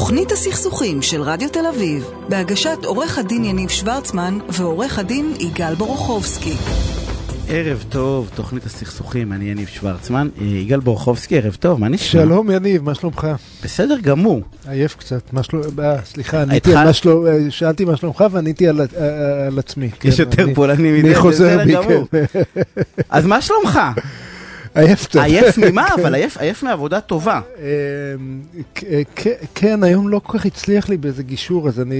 תוכנית הסכסוכים של רדיו תל אביב, בהגשת עורך הדין יניב שוורצמן ועורך הדין יגאל בורוכובסקי. ערב טוב, תוכנית הסכסוכים, אני יניב שוורצמן. אה, יגאל בורוכובסקי, ערב טוב, מה נשמע? שלום יניב, מה שלומך? בסדר גמור. עייף קצת, מה שלום... אה, סליחה, עניתי על מה שלום... אה, שאלתי מה שלומך ועניתי על, על עצמי. יש כן, יותר אני- פולני מדי, בסדר גמור. כן. אז מה שלומך? עייף קצת. עייף ממה? כן. אבל עייף- מעבודה טובה. כ- אה, כן, היום לא כל כך הצליח לי באיזה גישור, אז אני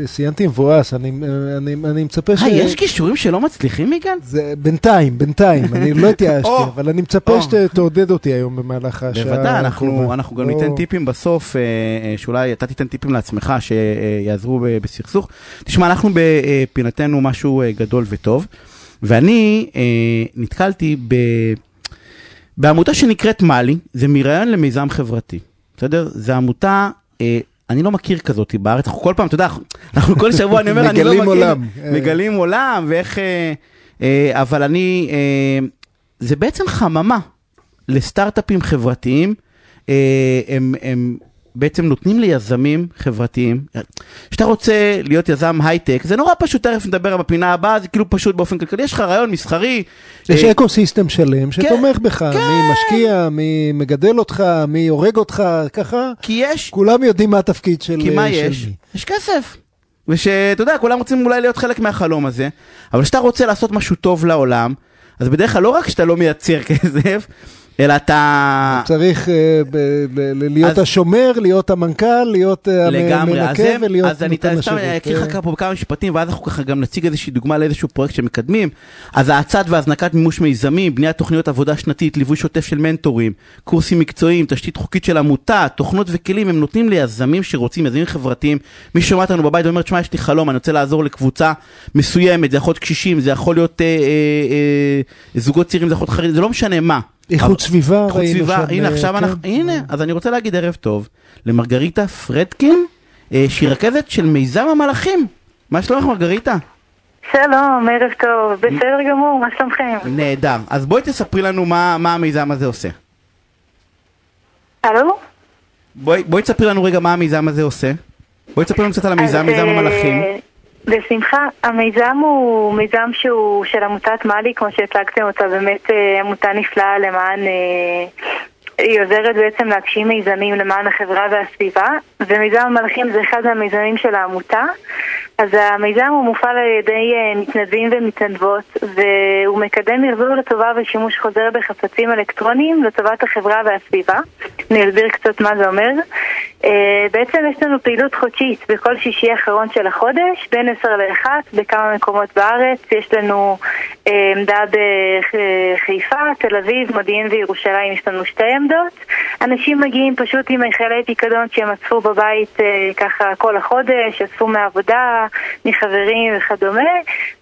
אה, סיימתי מבואס, אני אה, אני- מצפה ש... אה, יש גישורים שלא מצליחים, יגאל? זה בינתיים, בינתיים, אני לא התייאשתי, אבל אני מצפה. שתעודד אותי היום במהלך השעה בוודאי, אנחנו, גם ניתן טיפים בסוף, שאולי אתה תיתן טיפים לעצמך שיעזרו בסכסוך. תשמע, אנחנו בפינתנו משהו גדול וטוב, ואני אה, נתקלתי ב, בעמותה שנקראת מאלי, זה מרעיון למיזם חברתי, בסדר? זו עמותה... אה, אני לא מכיר כזאת בארץ, אנחנו כל פעם, אתה יודע, אנחנו כל שבוע, אני אומר, אני לא מכיר, מגלים עולם. מגלים עולם, ואיך, אה, אה, אבל אני, אה, זה בעצם חממה לסטארט-אפים חברתיים, אה, הם, הם בעצם נותנים ליזמים חברתיים. כשאתה רוצה להיות יזם הייטק, זה נורא פשוט, תכף נדבר בפינה הבאה, זה כאילו פשוט באופן כלכלי, יש לך רעיון מסחרי. יש אה, אקו סיסטם שלם שתומך בך, מי משקיע, מי מגדל אותך, מי הורג אותך, ככה. כי יש, כולם יודעים מה התפקיד של כי מה של יש? מי. יש כסף. ושאתה יודע, כולם רוצים אולי להיות חלק מהחלום הזה, אבל כשאתה רוצה לעשות משהו טוב לעולם, אז בדרך כלל לא רק שאתה לא מייצר כסף, אלא אתה... צריך אה, להיות השומר, להיות המנכ"ל, להיות אה, המנקה הם, ולהיות אז אני סתם. אקריא לך אה, פה בכמה משפטים, ואז אנחנו ככה גם נציג איזושהי דוגמה לאיזשהו פרויקט שמקדמים. אז האצת והזנקת מימוש מיזמים, בניית תוכניות עבודה שנתית, ליווי שוטף של מנטורים, קורסים מקצועיים, תשתית חוקית של עמותה, תוכנות וכלים, הם נותנים ליזמים שרוצים, יזמים חברתיים. מי ששומע אותנו בבית ואומר, תשמע, יש לי חלום, אני רוצה לעזור לקבוצה מסוימת, זה יכול להיות קשישים, זה יכול להיות אה, אה, אה, זוגות צעירים, זה יכול להיות חרדים, זה לא משנה מה. איכות סביבה, איכות סביבה, הנה אה, עכשיו כן. אנחנו, הנה, אז אני רוצה להגיד ערב טוב למרגריטה פרדקין, אה, שהיא רכזת של מיזם המלאכים. מה שלומך מרגריטה? שלום, ערב טוב, בסדר גמור, מה שלומכם? נהדר. אז בואי תספרי לנו מה, מה המיזם הזה עושה. הלו? בואי, בואי תספרי לנו רגע מה המיזם הזה עושה. בואי תספרי לנו קצת על המיזם, מיזם אה, המלאכים. בשמחה. המיזם הוא מיזם שהוא של עמותת מאלי, כמו שהצגתם אותה, באמת אה, עמותה נפלאה למען... אה, היא עוזרת בעצם להגשים מיזמים למען החברה והסביבה, ומיזם המלאכים זה אחד מהמיזמים של העמותה. אז המיזם הוא מופעל על ידי אה, מתנדבים ומתנדבות, והוא מקדם מחזור לטובה ושימוש חוזר בחפצים אלקטרוניים לטובת החברה והסביבה. אני אסביר קצת מה זה אומר. אה, בעצם יש לנו פעילות חודשית בכל שישי האחרון של החודש, בין 10 ל-1 בכמה מקומות בארץ. יש לנו אה, עמדה בחיפה, תל אביב, מודיעין וירושלים, יש לנו שתי עמדות. אנשים מגיעים פשוט עם מכלי פיקדון שהם אספו בבית ככה כל החודש, אספו מהעבודה, מחברים וכדומה,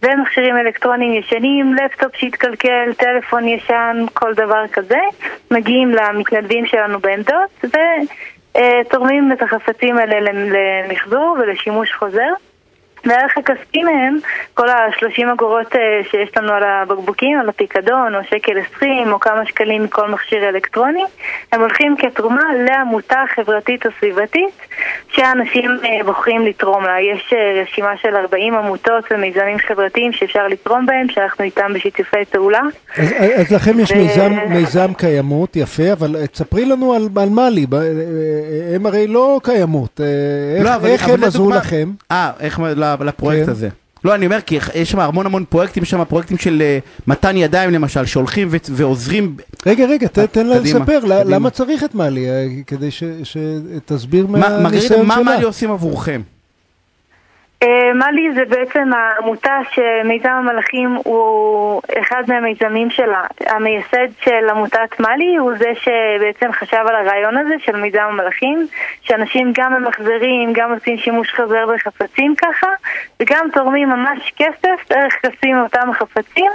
ומכשירים אלקטרוניים ישנים, לפטופ שהתקלקל, טלפון ישן, כל דבר כזה. מגיעים למתנדבים שלנו בעמדות, ו... אה, תורמים את החפצים האלה למחזור ולשימוש חוזר. והערך הכספי מהם, כל ה-30 אגורות אה, שיש לנו על הבקבוקים, על הפיקדון, או שקל 20, או כמה שקלים מכל מכשיר אלקטרוני, הם הולכים כתרומה לעמותה חברתית או סביבתית שאנשים אה, בוחרים לתרום לה. יש אה, רשימה של 40 עמותות ומיזמים חברתיים שאפשר לתרום בהם, שאנחנו איתם בשיתופי פעולה. אז, אז לכם יש ו- מיזם, מיזם קיימות, יפה, אבל תספרי לנו על, על מאלי, אה, אה, הם הרי לא קיימות, איך, לא, אבל- איך אבל הם עזרו לכם? אה, איך ל- לפרויקט כן. הזה. לא, אני אומר, כי יש שם המון המון פרויקטים, יש שם פרויקטים של אה, מתן ידיים למשל, שהולכים ו- ועוזרים. רגע, רגע, ת, תן לה לספר. למה צריך את מאלי, אה, כדי שתסביר מה- מרגריטה, מהניסיון מה שלה. מאלי עושים עבורכם? אה, מאלי זה בעצם העמותה שמיזם המלאכים הוא אחד מהמיזמים שלה. המייסד של עמותת מאלי הוא זה שבעצם חשב על הרעיון הזה של מיזם המלאכים, שאנשים גם ממחזרים, גם עושים שימוש חוזר בחפצים ככה, וגם תורמים ממש כסף, ערך כספי מאותם החפצים,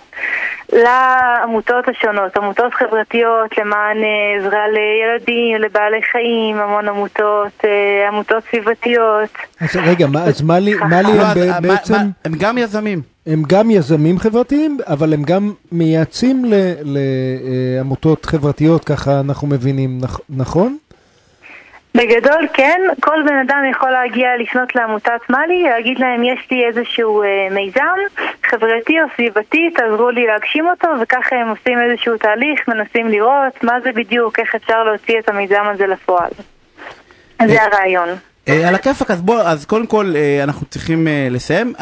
לעמותות השונות, עמותות חברתיות למען אה, עזרה לילדים, לבעלי חיים, המון עמותות, אה, עמותות סביבתיות. אז רגע, אז מאלי מאלי לא, הם ב- אה, בעצם, הם גם יזמים. הם גם יזמים חברתיים, אבל הם גם מייעצים לעמותות חברתיות, ככה אנחנו מבינים, נכ- נכון? בגדול כן, כל בן אדם יכול להגיע לפנות לעמותת מאלי, להגיד להם יש לי איזשהו אה, מיזם חברתי או סביבתי, תעזרו לי להגשים אותו, וככה הם עושים איזשהו תהליך, מנסים לראות מה זה בדיוק, איך אפשר להוציא את המיזם הזה לפועל. זה הרעיון. אה, על הכיפאק, אז בוא, אז קודם כל אה, אנחנו צריכים אה, לסיים.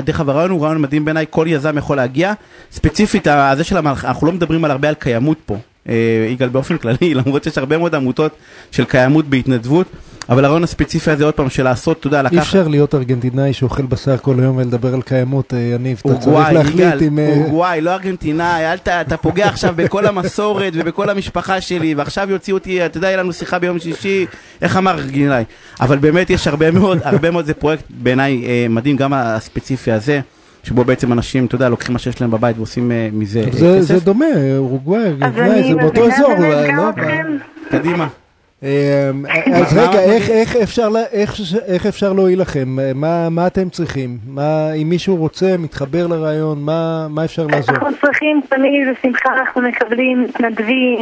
דרך אגב, הרעיון הוא רעיון מדהים בעיניי, כל יזם יכול להגיע. ספציפית, ה- זה של אנחנו לא מדברים על הרבה על קיימות פה, יגאל באופן כללי, למרות שיש הרבה מאוד עמותות של קיימות בהתנדבות, אבל הרעיון הספציפי הזה עוד פעם של לעשות, אתה יודע, אי לקחת... אפשר להיות ארגנטינאי שאוכל בשר כל היום ולדבר על קיימות, אה, יניב. אתה צריך אורוגוואי, להחליט אם... אה, אורוגוואי, לא ארגנטינאי. אתה פוגע עכשיו בכל המסורת ובכל המשפחה שלי, ועכשיו יוציאו אותי, אתה יודע, יהיה לנו שיחה ביום שישי, איך אמר ארגנטינאי. אבל באמת יש הרבה מאוד, הרבה מאוד, זה פרויקט בעיניי אה, מדהים, גם הספציפי הזה, שבו בעצם אנשים, אתה יודע, לוקחים מה שיש להם בבית ועושים מזה אה, זה כסף. דומה, אורוגוואי, אני זה באותו אזור, לא? קדימה. אה, אז רגע, איך- אפשר להועיל לכם? אה, מה אתם צריכים? אם מישהו רוצה, מתחבר לרעיון, מה אפשר לעזור? אנחנו צריכים תמיד, בשמחה אנחנו מקבלים מתנדבים,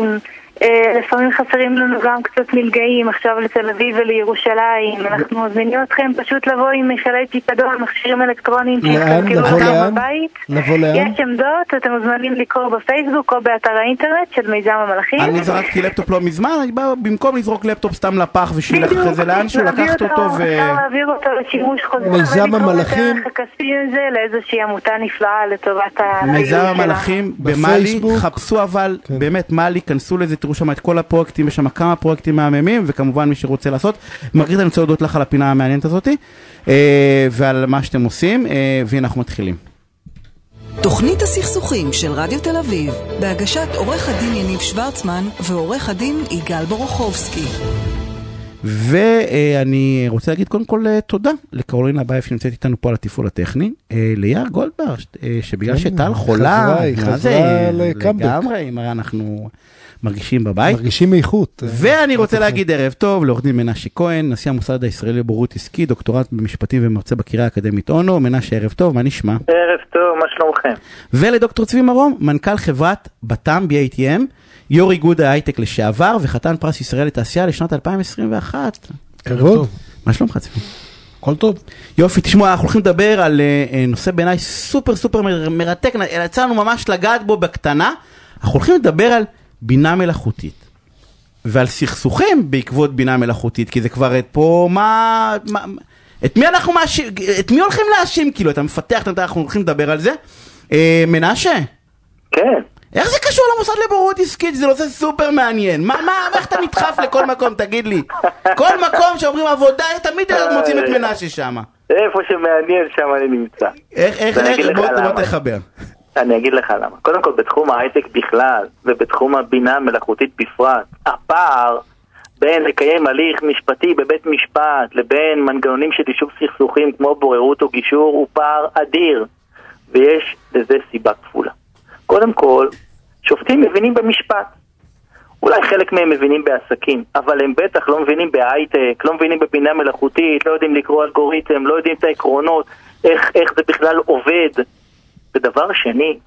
לפעמים חסרים לנו גם קצת מלגאים, עכשיו לתל אביב ולירושלים. אנחנו מזמינים אתכם פשוט לבוא עם מכלי פיקדון, מכשירים אלקטרוניים לאן? אותם לאן? בבית. לבוא לאן? יש עמדות, אתם מוזמנים לקרוא בפייסבוק או באתר האינטרנט של מיזם המלאכים. אני זרקתי לפטופ לא מזמן, אני בא, במקום לזרוק לפטופ סתם לפח ושילך אחרי זה לאנשהו, לקחת אותו ו... אפשר להעביר אותו לשימוש חוזר. מיזם המלאכים. הערך הכספי הזה לאיזושהי עמותה נפלאה לטובת הפעילות מיזם. המלאכים במאלי, בפייסבוק. חפשו אבל, כן. באמת מאלי, כנסו לזה, תראו שם את כל הפרויקטים, יש שם כמה פרויקטים מהממים, וכמובן מי שרוצה לעשות. מרגיט, אני רוצה להודות לך על הפינה המעניינת הזאתי, אה, ועל מה שאתם עושים, אה, והנה אנחנו מתחילים. תוכנית הסכסוכים של רדיו תל אביב, בהגשת עורך הדין יניב שוורצמן ועורך הדין יגאל בורוכובסקי. ואני רוצה להגיד קודם כל אה, תודה לקרולינה אבייב שנמצאת איתנו פה על התפעול הטכני, אה, ליאר גולדברג, אה, שבגלל כן, שטל חולה, חזרה, היא חזרה זה, לקאמבק. לגמרי, אם הרי אנחנו מרגישים בבית. מרגישים איכות. ואני רוצה להגיד ערב טוב לעורך דין מנשה כהן, נשיא המוסד הישראלי לבורות עסקי, דוקטורט במשפטים ומרצה בקריה האקדמית אונו. מנשה, ערב טוב, מה נשמע? ערב טוב, מה שלומכם? ולדוקטור צבי מרום, מנכ"ל חברת בתם BATM, יו"ר איגוד ההייטק לשעבר וחתן פרס ישראל לתעשייה לשנת 2021. כבוד. מה שלומך צבי? הכל טוב. יופי, תשמעו, אנחנו הולכים לדבר על אה, אה, נושא בעיניי סופר סופר מר- מרתק, יצא לנו ממש לגעת בו בקטנה. אנחנו הולכים לדבר על בינה מלאכותית. ועל סכסוכים בעקבות בינה מלאכותית, כי זה כבר את פה, מה, מה, את מי אנחנו מאשים, את מי הולכים להאשים, כאילו, אתה מפתח, אתה אנחנו הולכים לדבר על זה. אה, מנשה, כן. איך זה קשור למוסד לבוררות עסקית? זה נושא סופר מעניין. מה, מה, איך אתה נדחף לכל מקום, תגיד לי? כל מקום שאומרים עבודה, תמיד מוצאים את מנשה שם. איפה שמעניין שם אני נמצא. איך, איך, איך, בוא בוא. תחבר. אני אגיד לך למה. קודם כל, בתחום ההייטק בכלל, ובתחום הבינה המלאכותית בפרט, הפער בין לקיים הליך משפטי בבית משפט לבין מנגנונים של יישוב סכסוכים כמו בוררות או גישור הוא פער אדיר, ויש לזה סיבה כפולה. קודם כל, שופטים מבינים במשפט. אולי חלק מהם מבינים בעסקים, אבל הם בטח לא מבינים בהייטק, לא מבינים בבינה מלאכותית, לא יודעים לקרוא אלגוריתם, לא יודעים את העקרונות, איך, איך זה בכלל עובד. ודבר שני,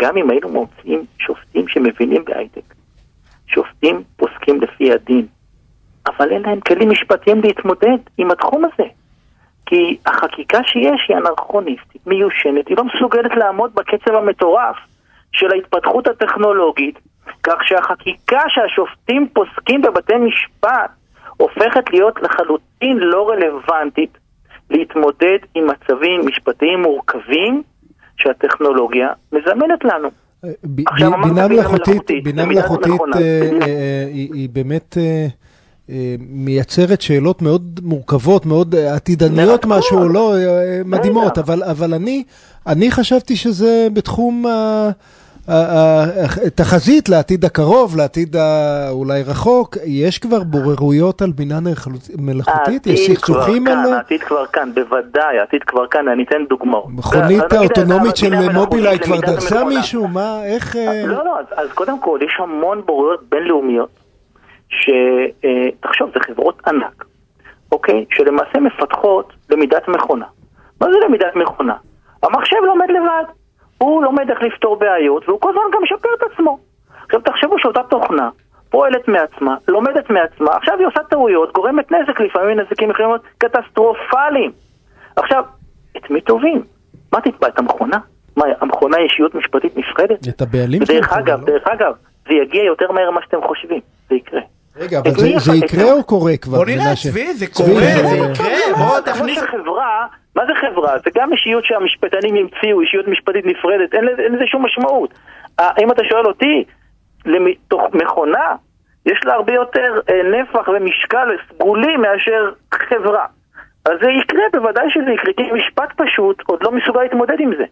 גם אם היינו מוצאים שופטים שמבינים בהייטק, שופטים פוסקים לפי הדין, אבל אין להם כלים משפטיים להתמודד עם התחום הזה. כי החקיקה שיש היא אנרכוניסטית, מיושנת, היא לא מסוגלת לעמוד בקצב המטורף של ההתפתחות הטכנולוגית, כך שהחקיקה שהשופטים פוסקים בבתי משפט הופכת להיות לחלוטין לא רלוונטית להתמודד עם מצבים משפטיים מורכבים שהטכנולוגיה מזמנת לנו. ב- עכשיו ב- בינה מלאכותית, בינה מלאכותית. אה, אה, היא באמת אה, אה, מייצרת שאלות מאוד מורכבות, מאוד אה, עתידניות. משהו, לא, אה, מדהימות, אבל אני אני חשבתי שזה בתחום ה- התחזית לעתיד הקרוב, לעתיד אולי רחוק, יש כבר בוררויות על בינה מלאכות- מלאכותית? יש סכסוכים כאן, על... העתיד כבר כאן, בוודאי, העתיד כבר כאן, אני אתן דוגמאות. מכונית האוטונומית של מובילאיי כבר דרסה. מישהו? מה, איך... אה, לא, לא, אז, אז קודם כל, יש המון בוררויות בינלאומיות, שתחשוב, זה חברות ענק, אוקיי? שלמעשה מפתחות למידת מכונה. מה זה למידת מכונה? המחשב לומד לבד, הוא לומד איך לפתור בעיות, והוא כל הזמן גם משפר את עצמו. עכשיו תחשבו שאותה תוכנה פועלת מעצמה, לומדת מעצמה, עכשיו היא עושה טעויות, גורמת נזק, לפעמים נזקים יכולים להיות קטסטרופליים. עכשיו, את מי תובעים? מה תתבע? את המכונה? מה, המכונה היא אישיות משפטית נפרדת? את הבעלים של המכונה, אגב, לא? דרך אגב, זה יגיע יותר מהר ממה שאתם חושבים, זה יקרה. רגע, אבל זה- זה יקרה או קורה כבר? בוא נראה? צבי, זה קורה, זה- יקרה, בוא כמו תכניס... שחברה, מה זה חברה? זה גם אישיות שהמשפטנים המציאו, אישיות משפטית נפרדת, אין לזה, אין לזה שום משמעות. אם אתה שואל אותי, לתוך מכונה, יש לה הרבה יותר אה, נפח ומשקל סגולי מאשר חברה. אז זה יקרה, בוודאי שזה יקרה, כי משפט פשוט עוד לא מסוגל להתמודד עם זה.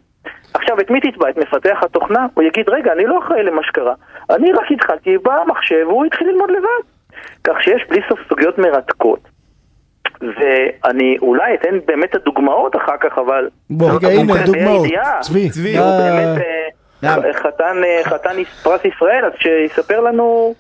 עכשיו, את מי תתבע? את מפתח התוכנה? הוא יגיד, רגע, אני לא אחראי למה שקרה. אני רק התחלתי במחשב והוא התחיל ללמוד לבד. כך שיש בלי סוף סוגיות מרתקות. ואני אולי אתן באמת את הדוגמאות אחר כך, אבל... בוא, רגע, הנה, דוגמאות. צבי, צבי, הוא באמת אה. חתן, אה, חתן פרס ישראל, אז שיספר לנו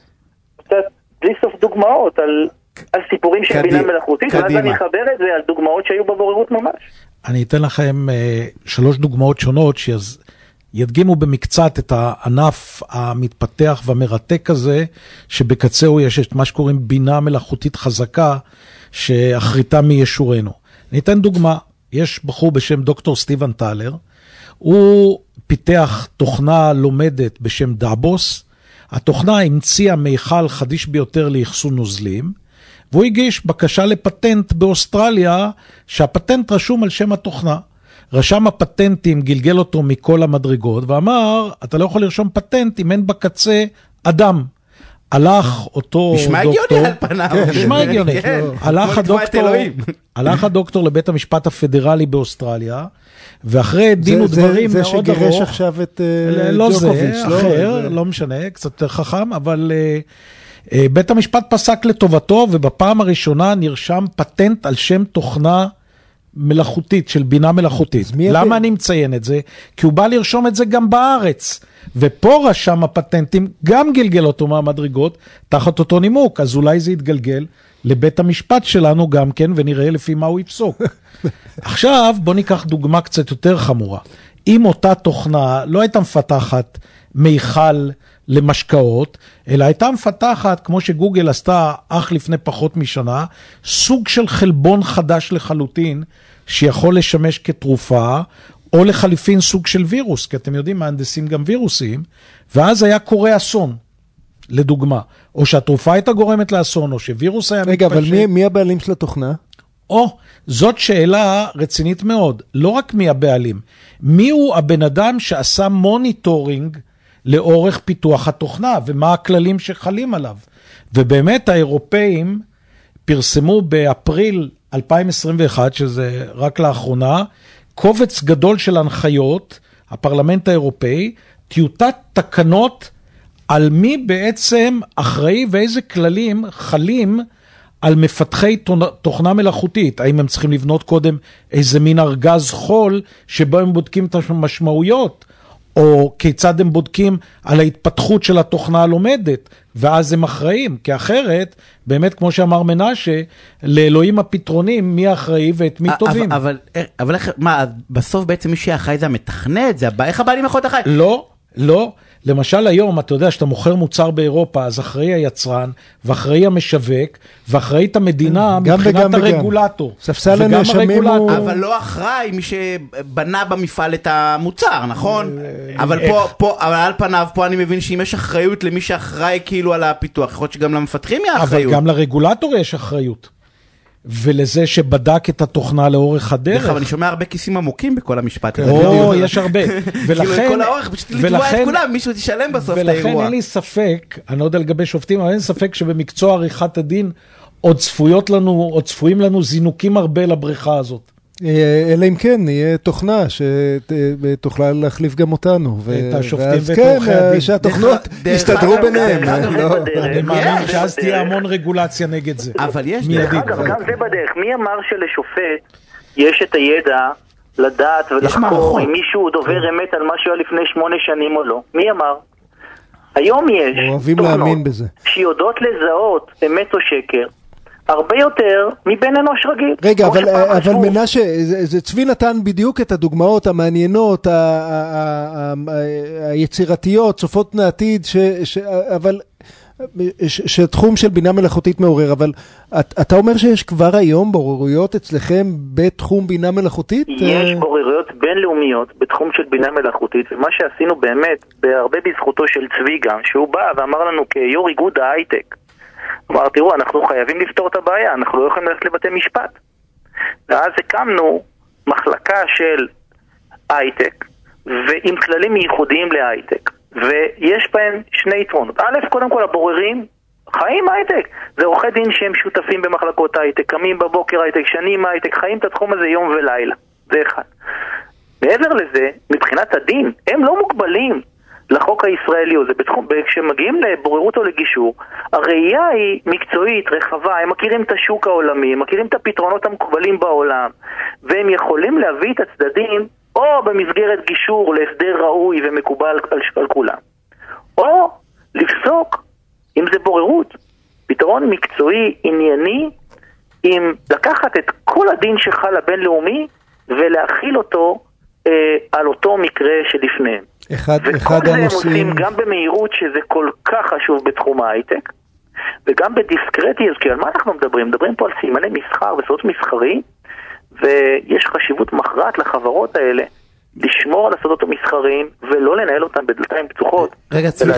קצת בלי סוף דוגמאות על, על סיפורים של בינה מלאכותית, ואז. אני אחבר את זה על דוגמאות שהיו בבוררות ממש. אני אתן לכם אה, שלוש דוגמאות שונות שידגימו במקצת את הענף המתפתח והמרתק הזה, שבקצהו יש את מה שקוראים בינה מלאכותית חזקה, שאחריתה מישורנו. אני אתן דוגמה, יש בחור בשם דוקטור סטיבן טלר, הוא פיתח תוכנה לומדת בשם דאבוס, התוכנה המציאה מיכל חדיש ביותר לאחסון נוזלים, והוא הגיש בקשה לפטנט באוסטרליה, שהפטנט רשום על שם התוכנה. רשם הפטנטים גלגל אותו מכל המדרגות ואמר, אתה לא יכול לרשום פטנט אם אין בקצה אדם. הלך אותו נשמע דוקטור, הגיוני על פניו. נשמע הגיוני, כן, הלך כמו לתבוע את הדוקטור, אלוהים. הלך הדוקטור לבית המשפט הפדרלי באוסטרליה, ואחרי דין זה- ודברים זה מאוד שגירש ארוך, עכשיו את אה, לא זה, ג'וקוביץ', לא? אחר, זה- לא משנה, קצת יותר חכם, אבל אה, אה, בית המשפט פסק לטובתו, ובפעם הראשונה נרשם פטנט על שם תוכנה מלאכותית, של בינה מלאכותית. למה? אני מציין את זה? כי הוא בא לרשום את זה גם בארץ. ופה רשם הפטנטים גם גלגל אותו מהמדרגות, תחת אותו נימוק, אז אולי זה יתגלגל לבית המשפט שלנו גם כן, ונראה לפי מה הוא יפסוק. עכשיו בוא ניקח דוגמה קצת יותר חמורה. אם אותה תוכנה לא הייתה מפתחת מיכל למשקאות, אלא הייתה מפתחת, כמו שגוגל עשתה אך לפני פחות משנה, סוג של חלבון חדש לחלוטין, שיכול לשמש כתרופה, או לחליפין סוג של וירוס, כי אתם יודעים, מהנדסים גם וירוסים, ואז היה קורה אסון, לדוגמה. או שהתרופה הייתה גורמת לאסון, או שווירוס היה רגע, אבל מתפשט. מי- מי הבעלים של התוכנה? או, זאת שאלה רצינית מאוד. לא רק מי הבעלים, מי הוא הבן אדם שעשה monitoring לאורך פיתוח התוכנה, ומה הכללים שחלים עליו. ובאמת האירופאים פרסמו באפריל 2021, שזה רק לאחרונה, קובץ גדול של הנחיות, הפרלמנט האירופאי, טיוטת תקנות על מי בעצם אחראי ואיזה כללים חלים על מפתחי תוכנה מלאכותית. האם הם צריכים לבנות קודם איזה מין ארגז חול שבו הם בודקים את המשמעויות, או כיצד הם בודקים על ההתפתחות של התוכנה הלומדת, ואז הם אחראים. כי אחרת, באמת, כמו שאמר מנשה, לאלוהים הפתרונים, מי אחראי ואת מי תובעים. אבל, אבל, אבל איך, מה, בסוף בעצם מי שאחראי זה המתכנת? זה הבא, איך הבעלים יכול להיות אחראי? לא, לא. למשל היום, אתה יודע, שאתה מוכר מוצר באירופה, אז אחראי היצרן, ואחראי המשווק, ואחראית המדינה מבחינת. הרגולטור. ספסל הנאשמים הוא-. אבל לא אחראי מי שבנה במפעל את המוצר, נכון? אבל פה, פה, אבל על פניו, פה אני מבין שאם יש אחריות למי שאחראי כאילו על הפיתוח, יכול להיות שגם למפתחים יהיה אבל אחריות. גם לרגולטור יש אחריות. ולזה שבדק את התוכנה לאורך דרך הדרך. אגב, אני שומע הרבה כיסים עמוקים בכל המשפט הזה. או, יש הרבה. כאילו ולכן, לכל האורך, פשוט לתבוע את ולכן- כולם, מישהו תשלם בסוף את ולכן האירוע. אין לי ספק, אני לא יודע לגבי שופטים, אבל אין ספק שבמקצוע עריכת הדין עוד צפויות לנו, עוד צפויים לנו זינוקים הרבה לבריכה הזאת. אה, אלא אם כן, יהיה תוכנה שתוכל להחליף גם אותנו. את השופטים ואז ואת כן, עורכי הדין. אה, שהתוכנות דרך- דרך יסתדרו אגב, ביניהם. לא-. אני כן, מאמין שאז תהיה. המון רגולציה נגד זה. אבל יש. דרך אגב, גם זה בדרך. מי אמר שלשופט יש את הידע לדעת ולחקור. אם מישהו דובר אמת על מה שהיה לפני שמונה שנים או לא? מי אמר? היום יש תוכנות. שיודעות לזהות אמת או שקר הרבה יותר מבן אנוש רגיל. רגע, אבל, שפעם אבל. מנשה, זה, זה צבי נתן בדיוק את הדוגמאות המעניינות, ה, ה, ה, ה, ה, היצירתיות, צופות פני עתיד, ש, ש, אבל, שתחום של בינה מלאכותית מעורר, אבל את, אתה אומר שיש כבר היום בוררויות אצלכם בתחום בינה מלאכותית? יש אה, בוררויות בינלאומיות בתחום של בינה מלאכותית, ומה שעשינו באמת, בהרבה בזכותו של צבי גם, שהוא בא ואמר לנו כיו"ר איגוד ההייטק, אמר, תראו, אנחנו חייבים לפתור את הבעיה, אנחנו לא יכולים ללכת לבתי משפט. ואז הקמנו מחלקה של הייטק, ועם כללים ייחודיים להייטק, ויש בהם שני יתרונות. א', קודם כל הבוררים חיים הייטק. זה עורכי דין שהם שותפים במחלקות הייטק, קמים בבוקר הייטק, שנים הייטק, חיים את התחום הזה יום ולילה. זה אחד. מעבר לזה, מבחינת הדין, הם לא מוגבלים לחוק הישראלי, או זה בתחום, כשמגיעים לבוררות או לגישור, הראייה היא מקצועית, רחבה, הם מכירים את השוק העולמי, הם מכירים את הפתרונות המקובלים בעולם, והם יכולים להביא את הצדדים או במסגרת גישור להסדר ראוי ומקובל על, על כולם, או לפסוק, אם זה בוררות, פתרון מקצועי, ענייני, עם לקחת את כל הדין שחל הבינלאומי ולהכיל אותו אה, על אותו מקרה שלפניהם. אחד, וכל אחד זה הם הנושאים... עושים גם במהירות שזה כל כך חשוב בתחום ההייטק, וגם בדיסקרטיות, כי על מה אנחנו מדברים? מדברים פה על סימני מסחר וסודות מסחרי, ויש חשיבות מכרעת לחברות האלה לשמור על הסודות המסחריים ולא לנהל אותם בדלתיים פתוחות. רגע, צבי,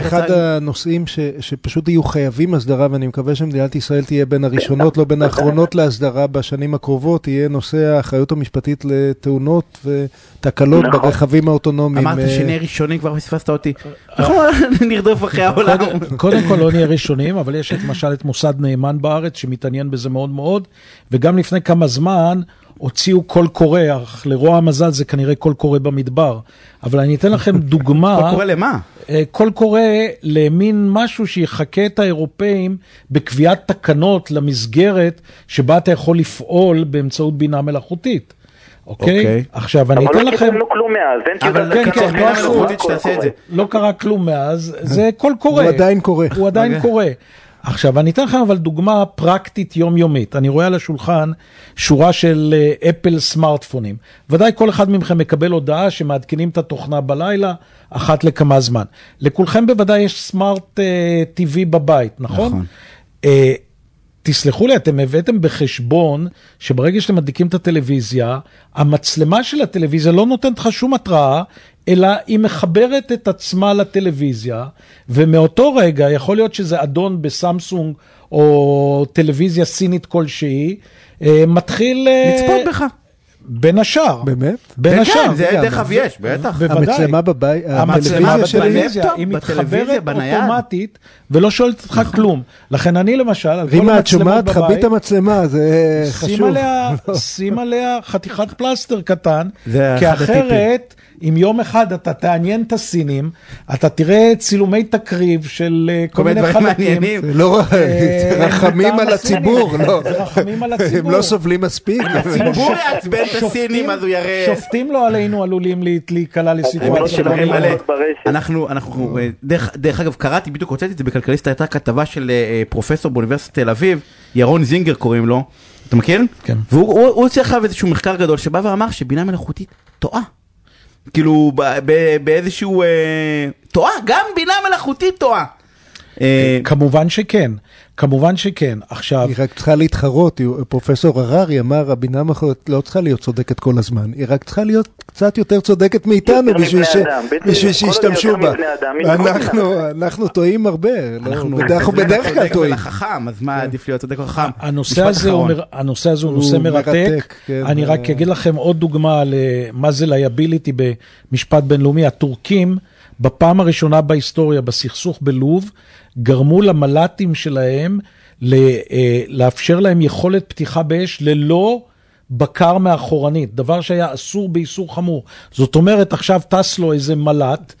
אחד- הנושאים שפשוט יהיו חייבים הסדרה, ואני מקווה שמדינת ישראל תהיה בין הראשונות, לא בין האחרונות להסדרה בשנים הקרובות, יהיה נושא האחריות המשפטית לתאונות ותקלות נכון. ברכבים האוטונומיים. אמרת אה, שנהיה ראשונים, כבר פספסת אותי. אנחנו נרדוף אחרי העולם. קודם- כל לא נהיה ראשונים, אבל יש את- למשל את מוסד נאמן בארץ שמתעניין בזה מאוד מאוד, וגם לפני כמה זמן הוציאו קול קורא, אך לרוע המזל זה כנראה קול קורא במדבר. אבל אני אתן לכם דוגמה. מה קורה למה? אה, קול קורא למין משהו שיחקה את האירופאים בקביעת תקנות למסגרת שבה אתה יכול לפעול באמצעות בינה מלאכותית. אוקיי? אוקיי. עכשיו, אני אבל אתן לא לכם... קיבלנו כלום מאז, אין אבל טיוטת כן, כן, לא עשו. לא קרה כלום מאז, זה קול קורא. הוא עדיין קורא. הוא עדיין אוקיי. עכשיו, אני אתן לכם אבל דוגמה פרקטית יומיומית. אני רואה על השולחן שורה של אה, אפל סמארטפונים. ודאי כל אחד מכם מקבל הודעה שמעדכנים את התוכנה בלילה אחת לכמה זמן. לכולכם בוודאי יש סמארט אה, TV בבית, נכון? נכון. אה, תסלחו לי, אתם הבאתם בחשבון שברגע שאתם מדליקים את הטלוויזיה, המצלמה של הטלוויזיה לא נותנת לך שום התראה, אלא היא מחברת את עצמה לטלוויזיה, ומאותו רגע יכול להיות שזה אדון בסמסונג או טלוויזיה סינית כלשהי, אה, מתחיל... אה, לצפות בך. בין השאר. באמת? בין כן, השאר. כן, זה. דרך יש, בטח. בוודאי. המצלמה בבית, המצלמה בטלוויזיה, היא מתחברת. אוטומטית ולא שואלת אותך כלום. לכן אני למשל, על כל רימה, את המצלמות שומעת? בבית, חבית המצלמה, זה חשוב. שים עליה חתיכת פלסטר קטן, זה כי אחד אחרת, אם יום אחד אתה תעניין את הסינים, אתה תראה צילומי תקריב של אה, כל כל מיני מיני דברים חלקים. מעניינים. זה לא אה, רחמים על. הציבור, לא. רחמים על הם הציבור. לא סובלים מספיק. הציבור יעצבן את הסינים, אז הוא יראה... שופטים לא עלינו עלולים לה- להיקלע הם לא לסיטואציה. לא. אנחנו, אנחנו, אה, דרך, דרך אגב, קראתי, בדיוק הוצאתי את זה בכלכליסט, הייתה כתבה של אה, פרופסור באוניברסיטת תל אביב, ירון זינגר קוראים לו, אתה מכיר? כן. והוא הוא, הוא הוציא עכשיו איזשהו מחקר גדול שבא ואמר שבינה מלאכותית טועה. כאילו, באיזשהו... אה, טועה, גם בינה מלאכותית טועה. אה, כמובן שכן, כמובן שכן. עכשיו, היא רק צריכה להתחרות, פרופסור הררי אמר, הבינה המלאכותית לא צריכה להיות צודקת כל הזמן, היא רק צריכה להיות קצת יותר צודקת מאיתנו בשביל ש-. בשביל שישתמשו בה. אנחנו- אנחנו טועים הרבה, לא, אנחנו בדרך כלל טועים. ולחכם, אז מה עדיף להיות צודק או חכם? הנושא הזה, הוא, נושא מרתק. כן, אני ו- רק אגיד לכם עוד דוגמה למה זה liability במשפט בינלאומי. הטורקים, בפעם הראשונה בהיסטוריה, בסכסוך בלוב, גרמו למל"טים שלהם אה, לאפשר להם יכולת פתיחה באש ללא בקר מאחורנית, דבר שהיה אסור באיסור חמור. זאת אומרת, עכשיו טס לו איזה מל"ט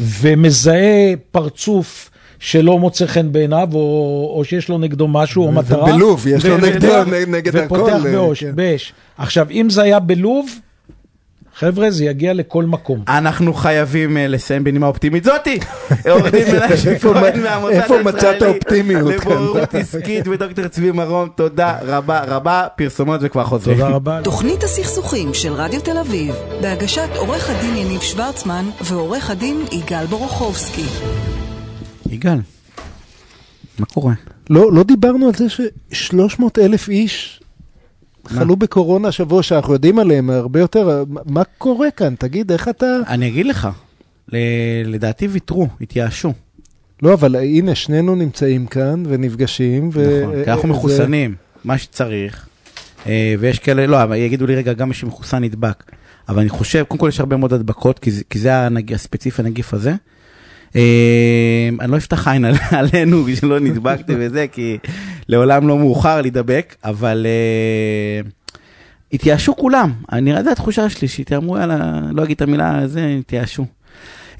ומזהה פרצוף. שלא מוצא חן בעיניו, או, או שיש לו נגדו משהו, או מטרה. ובלוב, יש לו נגדו- ופותח- נגד הכל, ופותח אה, באש, כן. באש. עכשיו, אם זה היה בלוב, חבר'ה, זה יגיע לכל מקום. אנחנו חייבים אה, לסיים בנימה אופטימית זאתי. עורך דין מנשה איפה כהן מהמוסד איפה הישראלי מצאת אופטימיות כאן? לבוררות עסקית ודוקטור צבי מרום, תודה רבה רבה, פרסומות וכבר חוזרים. תודה רבה. תוכנית הסכסוכים של רדיו תל אביב, בהגשת עורך הדין יניב שוורצמן ועורך הדין יגאל בורוכובסקי. יגאל, מה קורה? לא, לא דיברנו על זה ש-300 אלף איש חלו בקורונה שבוע שאנחנו יודעים עליהם הרבה יותר. מה- קורה כאן? תגיד, איך אתה... אני אגיד לך, לדעתי ויתרו, התייאשו. לא, אבל הנה, שנינו נמצאים כאן ונפגשים. ו- נכון, כי אנחנו אה, מחוסנים, מה שצריך, אה, ויש כאלה, לא, אבל יגידו לי רגע, גם מי שמחוסן נדבק. אבל אני חושב, קודם כל יש הרבה מאוד הדבקות, כי זה- כי זה הנג- הספציפי הנגיף הזה. אה, אני לא אפתח עין על- עלינו שלא נדבקתי וזה, כי לעולם לא מאוחר להידבק, אבל אה, התייאשו כולם. אני, זו התחושה שלי, שהתייאמו, יאללה, לא אגיד את המילה הזה, התייאשו.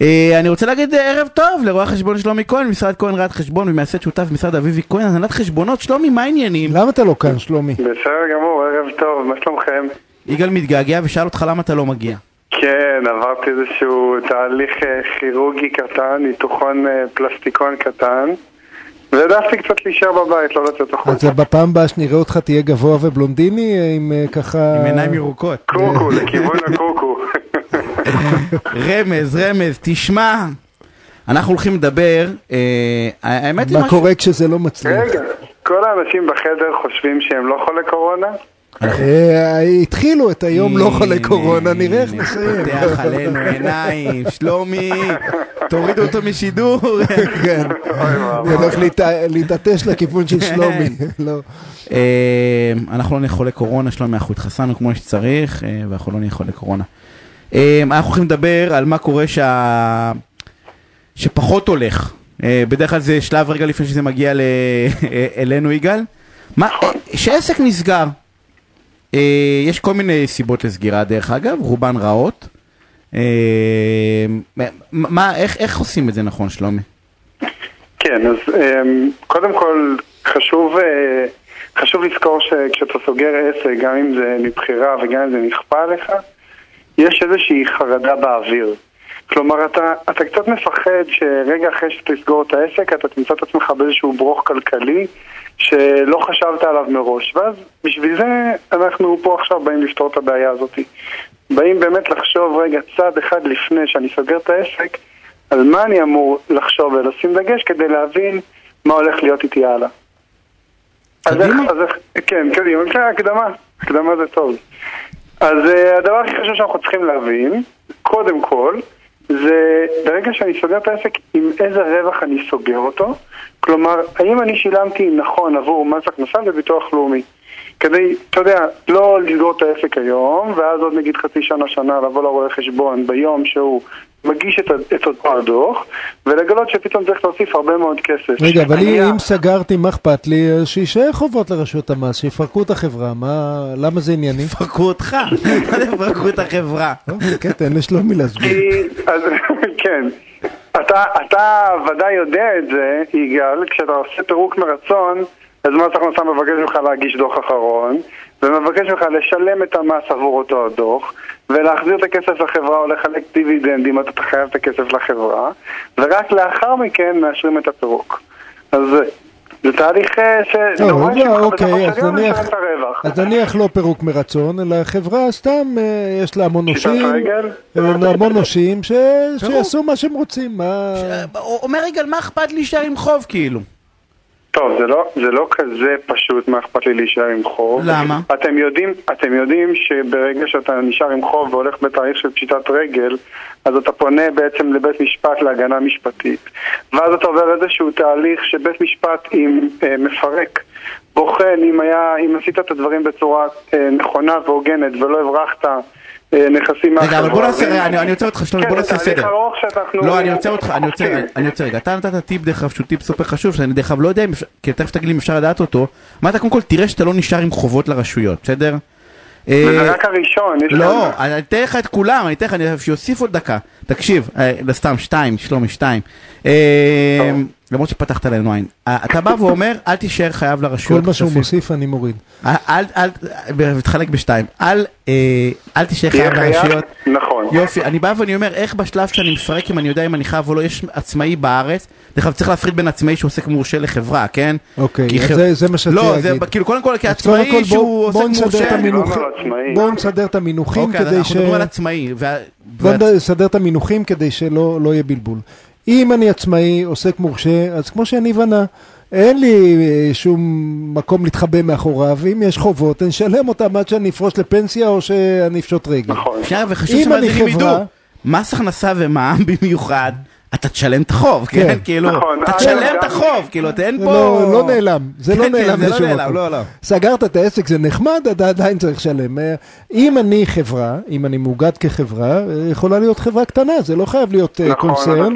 אה, אני רוצה להגיד אה, ערב טוב לרואה חשבון שלומי כהן, משרד כהן ראיית חשבון ומייסד שותף במשרד אביבי כהן, הנהלת חשבונות. שלומי, מה העניינים? למה אתה לא כאן, שלומי? בסדר גמור, ערב טוב, מה שלומכם? יגאל מתגעגע ושאל אותך למה אתה לא מגיע. כן, עברתי איזשהו תהליך כירורגי קטן, ניתוחון פלסטיקון קטן, והעדפתי קצת להישאר בבית, לא לצאת החוצה. אז בפעם הבאה שנראה אותך תהיה גבוה ובלונדיני, אה, עם אה, ככה... עם עיניים ירוקות. קוקו, לכיוון הקוקו. רמז, רמז, תשמע, אנחנו הולכים לדבר, אה, האמת היא מה. קורה כשזה לא מצליח? רגע, כל האנשים בחדר חושבים שהם לא חולי קורונה? אה, התחילו את היום לא חולה קורונה, נראה איך נסיים. פותח עלינו עיניים, שלומי, תורידו אותו משידור. כן, להת- להתעטש לכיוון של שלומי. לא. אה, אנחנו לא נהיה חולי קורונה, שלומי, אנחנו התחסנו כמו שצריך, אה, ואנחנו לא נהיה חולי קורונה. אה, אנחנו הולכים לדבר על מה קורה שה... שפחות הולך. אה, בדרך כלל זה שלב רגע לפני שזה מגיע ל... אלינו, יגאל. מה, אה, שעסק נסגר. אה, יש כל מיני סיבות לסגירה, דרך אגב, רובן רעות. אה, מה, איך, איך עושים את זה נכון, שלומי? כן, אז אמ, קודם כל חשוב, אה, חשוב לזכור שכשאתה סוגר עסק, גם אם זה מבחירה וגם אם זה נכפה עליך, יש איזושהי חרדה באוויר. כלומר, אתה, אתה קצת מפחד שרגע אחרי שתסגור את העסק, אתה תמצא את עצמך באיזשהו ברוך כלכלי שלא חשבת עליו מראש. ואז בשביל זה אנחנו פה עכשיו באים לפתור את הבעיה הזאת. באים באמת לחשוב רגע צעד אחד לפני שאני סוגר את העסק, על מה אני אמור לחשוב ולשים דגש כדי להבין מה הולך להיות איתי הלאה. אז איך. אז איך, כן, קדימה, כן, הקדמה, הקדמה זה טוב. אז uh, הדבר הכי חשוב שאנחנו צריכים להבין, קודם כל, זה ברגע שאני סוגר את העסק, עם איזה רווח אני סוגר אותו. כלומר, האם אני שילמתי נכון עבור מס הכנסה וביטוח לאומי. כדי, אתה יודע, לא לסגור את העסק היום, ואז עוד נגיד חצי שנה, שנה, לבוא לרואה חשבון ביום שהוא מגיש את, את אותו הדוח, ולגלות שפתאום צריך להוסיף הרבה מאוד כסף. רגע, אבל אני- אם סגרתי, מה אכפת לי? אה, שיישאר חובות לרשויות המס, שיפרקו את החברה, מה- למה זה ענייני? פרקו אותך, מה זה פרקו את החברה? כן, תן לשלומי להסביר. כן. אתה, אתה ודאי יודע את זה, יגאל, כשאתה עושה פירוק מרצון, אז מס הכנסה מבקש ממך להגיש דוח אחרון, ומבקש ממך לשלם את המס עבור אותו הדוח, ולהחזיר את הכסף לחברה או לחלק דיבידנדים, אתה חייב את הכסף לחברה, ורק לאחר מכן מאשרים את הפירוק. אז זה- תהליך אה, לא, שנורא רגע, שבך אוקיי, אז נניח-. אז נניח לא פירוק מרצון, אלא חברה סתם, אה, יש לה המון נושים? אה, המון נושים, ש- שיעשו מה שהם רוצים, מה... אומר יגאל, מה אכפת לי להישאר עם חוב כאילו? טוב, זה לא, זה לא כזה פשוט מה אכפת לי להישאר עם חוב. למה? אתם יודעים, אתם יודעים שברגע שאתה נשאר עם חוב והולך בתהליך של פשיטת רגל, אז אתה פונה בעצם לבית משפט להגנה משפטית. ואז אתה עובר איזשהו תהליך שבית משפט עם, אה, מפרק, בוחן אם, היה, אם עשית את הדברים בצורה אה, נכונה והוגנת ולא הברחת אה, נכסים רגע, אבל בוא מהחברה. נעשה, אני עוצר אותך, שלומי, כן, בוא זה נעשה סדר. לא, אני עוצר אותך, אני עוצר, אוקיי. רגע. אתה נתת טיפ דרך אגב שהוא טיפ סופר חשוב, שאני דרך אגב לא יודע כי תכף תגיד לי אם אפשר לדעת אותו. מה אתה קודם כל תראה שאתה לא נשאר עם חובות לרשויות, בסדר? אה, וזה רק הראשון. יש לא, אני אתן לך את כולם, אני אתן לך, אני שיוסיף עוד דקה. תקשיב, אה, סתם, שתיים, שלומי, שתיים. אה, למרות שפתחת עלינו עין. אה, אתה בא ואומר, אל תישאר חייב כל לרשויות. מה שהוא כספים. מוסיף אני מוריד. אל, אל, אל, תחלק בשתיים. אל, אה, אל תישאר חייב לרשויות. נכון. יופי, אני בא ואני אומר, איך בשלב שאני מפרק אם אני יודע אם אני חייב או לא, יש עצמאי בארץ, דרך אגב צריך להפריד בין עצמאי שעוסק מורשה לחברה, כן? אוקיי, זה- זה מה שרציתי לא, זה להגיד. כאילו קודם כל כעצמאי כל שהוא עוסק מורשה. לא, לא. בואו נסדר את המינוחים אוקיי, כדי ש... אנחנו מדברים על עצמאי. בואו נסדר את המינוחים כדי שלא לא יהיה בלבול. אם אני עצמאי, עוסק מורשה, אז כמו שיניב ענה, אין לי אה, שום מקום להתחבא מאחוריו, ואם יש חובות, אני אשלם אותם עד שאני אפרוש לפנסיה או שאני אפשוט רגל. נכון. שנייה, וחשוב אם אני שמאזינים ידעו, חברה- מס הכנסה ומע"מ במיוחד, אתה תשלם את החוב, כן? כן. כאילו, נכון, אתה אגב, תשלם את החוב, כאילו, אתה אין זה פה... לא, לא נעלם, זה לא כן, כן, נעלם זה לא נעלם. לא, לא. סגרת את העסק, זה נחמד, אתה עדיין צריך לשלם. אה, אם אני חברה, אם אני מאוגד כחברה, אה, יכולה להיות חברה קטנה, זה לא חייב להיות אה, נכון, קונצרן.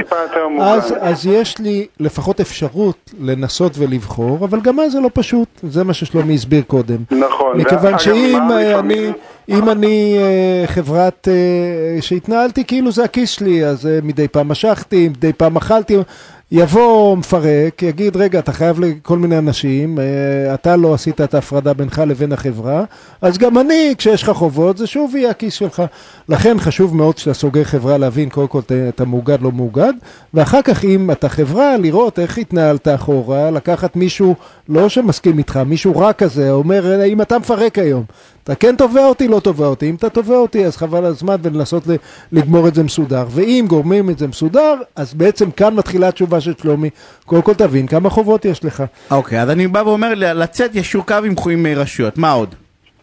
מוגן. אז, אז יש לי לפחות אפשרות לנסות ולבחור, אבל גם אז זה לא פשוט, זה מה ששלומי הסביר קודם. נכון. מכיוון שאם אה, אני, אם אני אה, חברת, אה, שהתנהלתי כאילו זה הכיס שלי, אז אה, מדי פעם משכתי, מדי פעם אכלתי, יבוא מפרק, יגיד, רגע, אתה חייב לכל מיני אנשים, אה, אתה לא עשית את ההפרדה בינך לבין החברה, אז גם אני, כשיש לך חובות, זה שוב יהיה הכיס שלך. לכן חשוב מאוד כשאתה סוגר חברה להבין קודם כל אתה מאוגד, לא מאוגד, ואחר כך אם אתה חברה, לראות איך התנהלת אחורה, לקחת מישהו לא שמסכים איתך, מישהו רע כזה, אומר, אם אתה מפרק היום, אתה כן תובע אותי, לא תובע אותי, אם אתה תובע אותי אז חבל על הזמן ולנסות לגמור את זה מסודר, ואם גורמים את זה מסודר, אז בעצם כאן מתחילה התשובה של שלומי, קודם כל תבין כמה חובות יש לך. אוקיי, אז אני בא ואומר, לצאת ישור קו עם עם רשויות, מה עוד?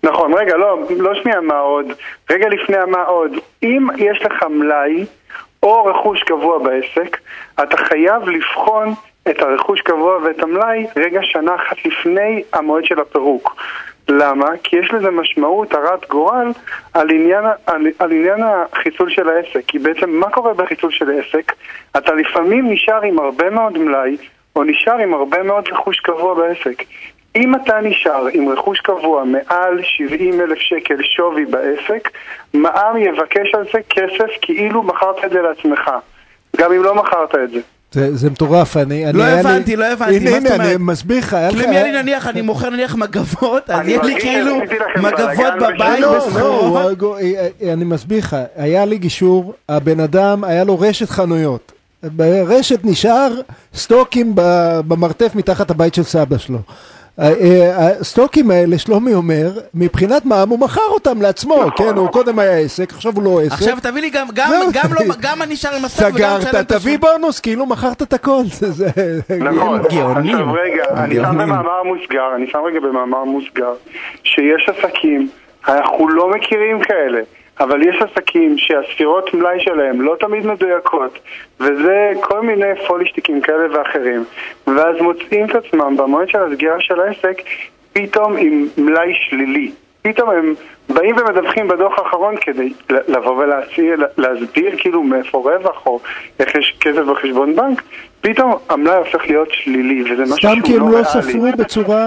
נכון, רגע, לא, לא שנייה מה עוד. רגע לפני המה עוד. אם יש לך מלאי או רכוש קבוע בעסק, אתה חייב לבחון את הרכוש קבוע ואת המלאי רגע שנה אחת לפני המועד של הפירוק. למה? כי יש לזה משמעות הרת גורל על עניין, על, על עניין החיסול של העסק. כי בעצם מה קורה בחיסול של עסק? אתה לפעמים נשאר עם הרבה מאוד מלאי, או נשאר עם הרבה מאוד רכוש קבוע בעסק. אם אתה נשאר עם רכוש קבוע מעל 70 אלף שקל שווי בעסק, מע"מ יבקש על זה כסף כאילו מכרת את זה לעצמך, גם אם לא מכרת את זה. זה, זה מטורף, אני... אני לא היה לי- הבנתי, לא הבנתי, הנה, מה זאת הנה, אני אומרת? מסביר לך, היה לך... כאילו אם יהיה לי נניח, אני מוכר נניח מגבות, אז אני יהיה לי כאילו מגבות בבית לא, לא, בסחורות. אה, אה, אני מסביר לך, היה לי גישור, הבן אדם, היה לו רשת חנויות. ברשת נשאר סטוקים ב- במרתף מתחת הבית של סבא שלו. אה, אה, הסטוקים האלה, שלומי אומר, מבחינת מע"מ הוא מכר אותם לעצמו, כן, הוא קודם היה עסק, עכשיו הוא לא עסק. עכשיו תביא לי גם, גם, זהו. גם לא, גם אני נשאר עם הסטוק וגם משלם סגרת, את תביא השוק. בונוס, כאילו מכרת את הכל. נכון. גאונים. עכשיו רגע, אני שם. במאמר מוסגר, אני שם רגע במאמר מוסגר, שיש עסקים, אנחנו לא מכירים כאלה, אבל יש עסקים שהספירות מלאי שלהם לא תמיד מדויקות, וזה כל מיני פולישטיקים כאלה ואחרים, ואז מוצאים את עצמם במועד של הסגירה של העסק, פתאום עם מלאי שלילי. פתאום הם באים ומדווחים בדוח האחרון כדי לבוא ולהסביר כאילו מאיפה רווח או איך יש כסף בחשבון בנק, פתאום המלאי הופך להיות שלילי, וזה משהו סתם כי שהוא הם לא לא ריאלי. ספרו בצורה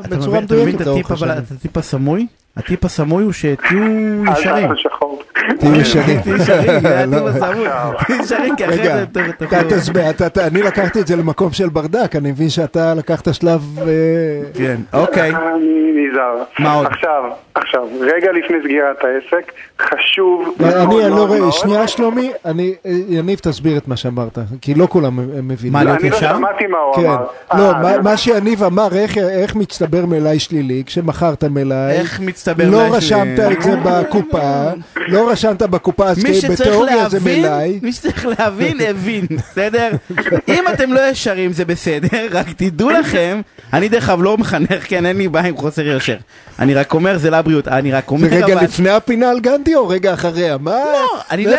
אתה בצורה מבין- אתה מבין מדויקת את לאורך הטיפ אבל- השנים. את הטיפ הסמוי? הטיפ הסמוי הוא שתהיו ישרים. תהיו ישרים. תהיו לא. תהיו ישרים, כי אחרי רגע, זה ת- אתה אתה- אתה- אני לקחתי את זה למקום של ברדק, אני מבין שאתה לקחת שלב... אה, כן, אוקיי. אני נזהר. מה עוד? עכשיו, עכשיו, רגע לפני סגירת העסק, חשוב אני לא רואה, שנייה שלומי, אני, אה, יניב תסביר את מה שאמרת, כי לא כולם מבינים. מה, להיות אני לא ישר? שמעתי מה הוא כן, אמר. לא, אה, מה- אני- מה שיניב אמר, איך- איך מצטבר מלאי שלילי, כשמכרת מלאי, איך מצטבר לא מלאי רשמת שלילי? את זה בקופה, לא רשמת בקופה, אז בתיאוריה זה מלאי. מי שצריך להבין, הבין, בסדר? אם אתם לא ישרים זה בסדר, רק תדעו לכם, אני דרך אגב לא מחנך, כן, אין לי בעיה עם חוסר יושר. אני רק אומר, זה לבריאות, אני רק אומר, זה רגע אבל... לפני הפינה על גנדי או רגע אחריה? מה? לא, אני לא?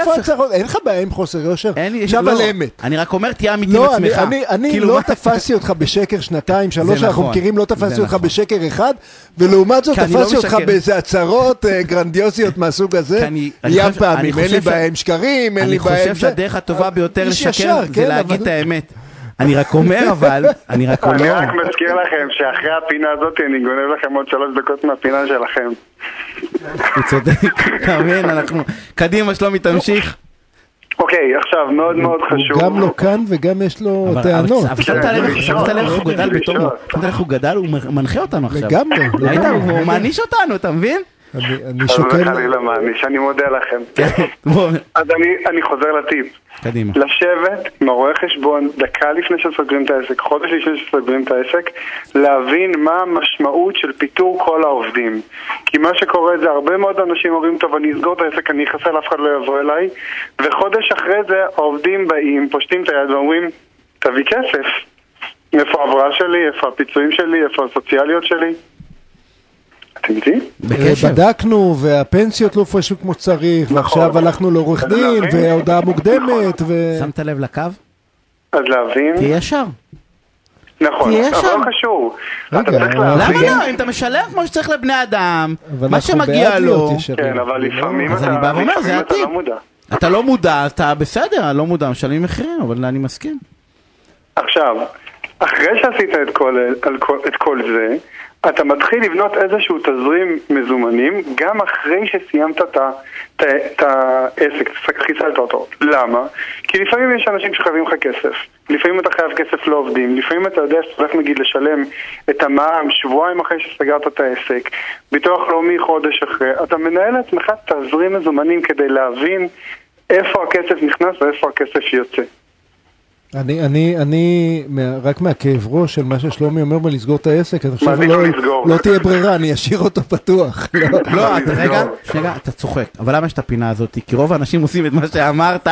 אין לך בעיה עם חוסר יושר? אין לי, עכשיו לא, על אמת. אני רק אומר, תהיה אמיתי עם לא, אני, עצמך. אני, אני כאילו, לא מה- תפסתי אותך בשקר שנתיים, שלוש זה שאנחנו נכון, מכירים, לא תפסתי אותך נכון. בשקר אחד, ולעומת זאת אני לא תפסתי אותך משקר. באיזה הצהרות אה, גרנדיוזיות מהסוג הזה, אני- אני ים חושב- אני פעמים, אין חושב לי בעיה עם שקרים, אין אני לי בעיה עם חושב זה. שהדרך הטובה ביותר לשקר ישר, זה כן, להגיד את האמת. אני רק אומר אבל, אני רק אני אומר, רק מזכיר לכם שאחרי הפינה הזאת אני גונב לכם עוד שלוש דקות מהפינה שלכם. הוא צודק, אתה מבין, אנחנו, קדימה שלומי תמשיך. אוקיי, עכשיו, מאוד מאוד הוא חשוב. גם לא כאן וגם יש לו אבל- טענות. אבל שמת לב איך- שמת לב איך הוא גדל. בתור, שמת לב איך הוא גדל, הוא מנחה אותנו עכשיו. לגמרי? לגמרי. הוא מעניש אותנו, אתה מבין? אני- שוקל... וחלילה מעניש, אני מודה לכם. כן, אז אני, אני חוזר לטיפ. קדימה. לשבת עם הרואה חשבון דקה לפני שסוגרים את העסק, חודש לפני שסוגרים את העסק, להבין מה המשמעות של פיטור כל העובדים. כי מה שקורה זה הרבה מאוד אנשים אומרים, טוב, אני אסגור את העסק, אני אחסל, אף אחד לא יבוא אליי, וחודש אחרי זה העובדים באים, פושטים את היד ואומרים, תביא כסף. איפה ההבראה שלי, איפה הפיצויים שלי, איפה הסוציאליות שלי? אתם? בקשב. בדקנו, והפנסיות לא הופרשו כמו שצריך, ועכשיו הלכנו לעורך אז דין. והודעה מוקדמת, ו... שמת לב לקו? אז להבין, תהיה ישר. נכון, תהיה אבל שם. לא קשור. רגע, אבל-. למה לא? אם אתה משלם כמו שצריך לבני אדם, אבל מה שמגיע לו. כן, אבל לפעמים אז אתה אני בא ואומר, זה לפעמים הטיפ. לא מודע. אתה לא מודע, אתה בסדר, לא מודע, משלמים מחירים, אבל אני מסכים. עכשיו, אחרי שעשית כל, את כל זה, אתה מתחיל לבנות איזשהו תזרים מזומנים גם אחרי שסיימת את העסק, חיסלת אותו. למה? כי לפעמים יש אנשים שחייבים לך כסף. לפעמים אתה חייב כסף לעובדים, לפעמים אתה יודע שאתה הולך נגיד לשלם את המע"מ שבועיים אחרי שסגרת את העסק, ביטוח לאומי חודש אחרי, אתה מנהל לעצמך תזרים מזומנים כדי להבין איפה הכסף נכנס ואיפה הכסף יוצא. אני, אני, אני, מה- רק מהכאב ראש של מה ששלומי אומר בלסגור את העסק, אני חושב שלא. לא תהיה ברירה, אני אשאיר אותו פתוח. לא. לא. רגע, רגע, אתה צוחק, אבל למה יש את הפינה הזאת? כי רוב האנשים עושים את מה שאמרת,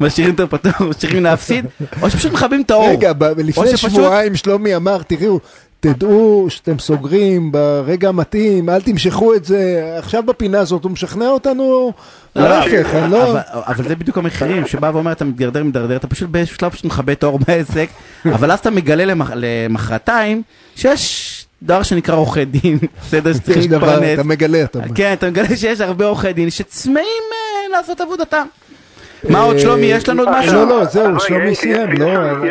משאירים אותו פתוח, משאירים להפסיד, או שפשוט מכבים את האור. רגע, לפני שפשוט- שבועיים שלומי אמר, תראו, תדעו שאתם סוגרים ברגע המתאים, אל תמשכו את זה. עכשיו בפינה הזאת הוא משכנע אותנו, לא, להפך, אני לא... אבל- זה בדיוק המחירים, שבא ואומר אתה מתדרדר מתדרדר, אתה פשוט באיזשהו שלב פשוט מכבה את האור בעסק, אבל אז אתה מגלה למח- למחרתיים שיש דבר שנקרא עורכי דין, בסדר, דבר, להתפרנס. אתה מגלה, אתה אומר. כן, אתה מגלה שיש הרבה עורכי דין שצמאים אה, לעשות עבודתם. מה עוד שלומי, יש לנו עוד אה, משהו? לא, לא, זהו, שלומי סיים, לא... הרבה-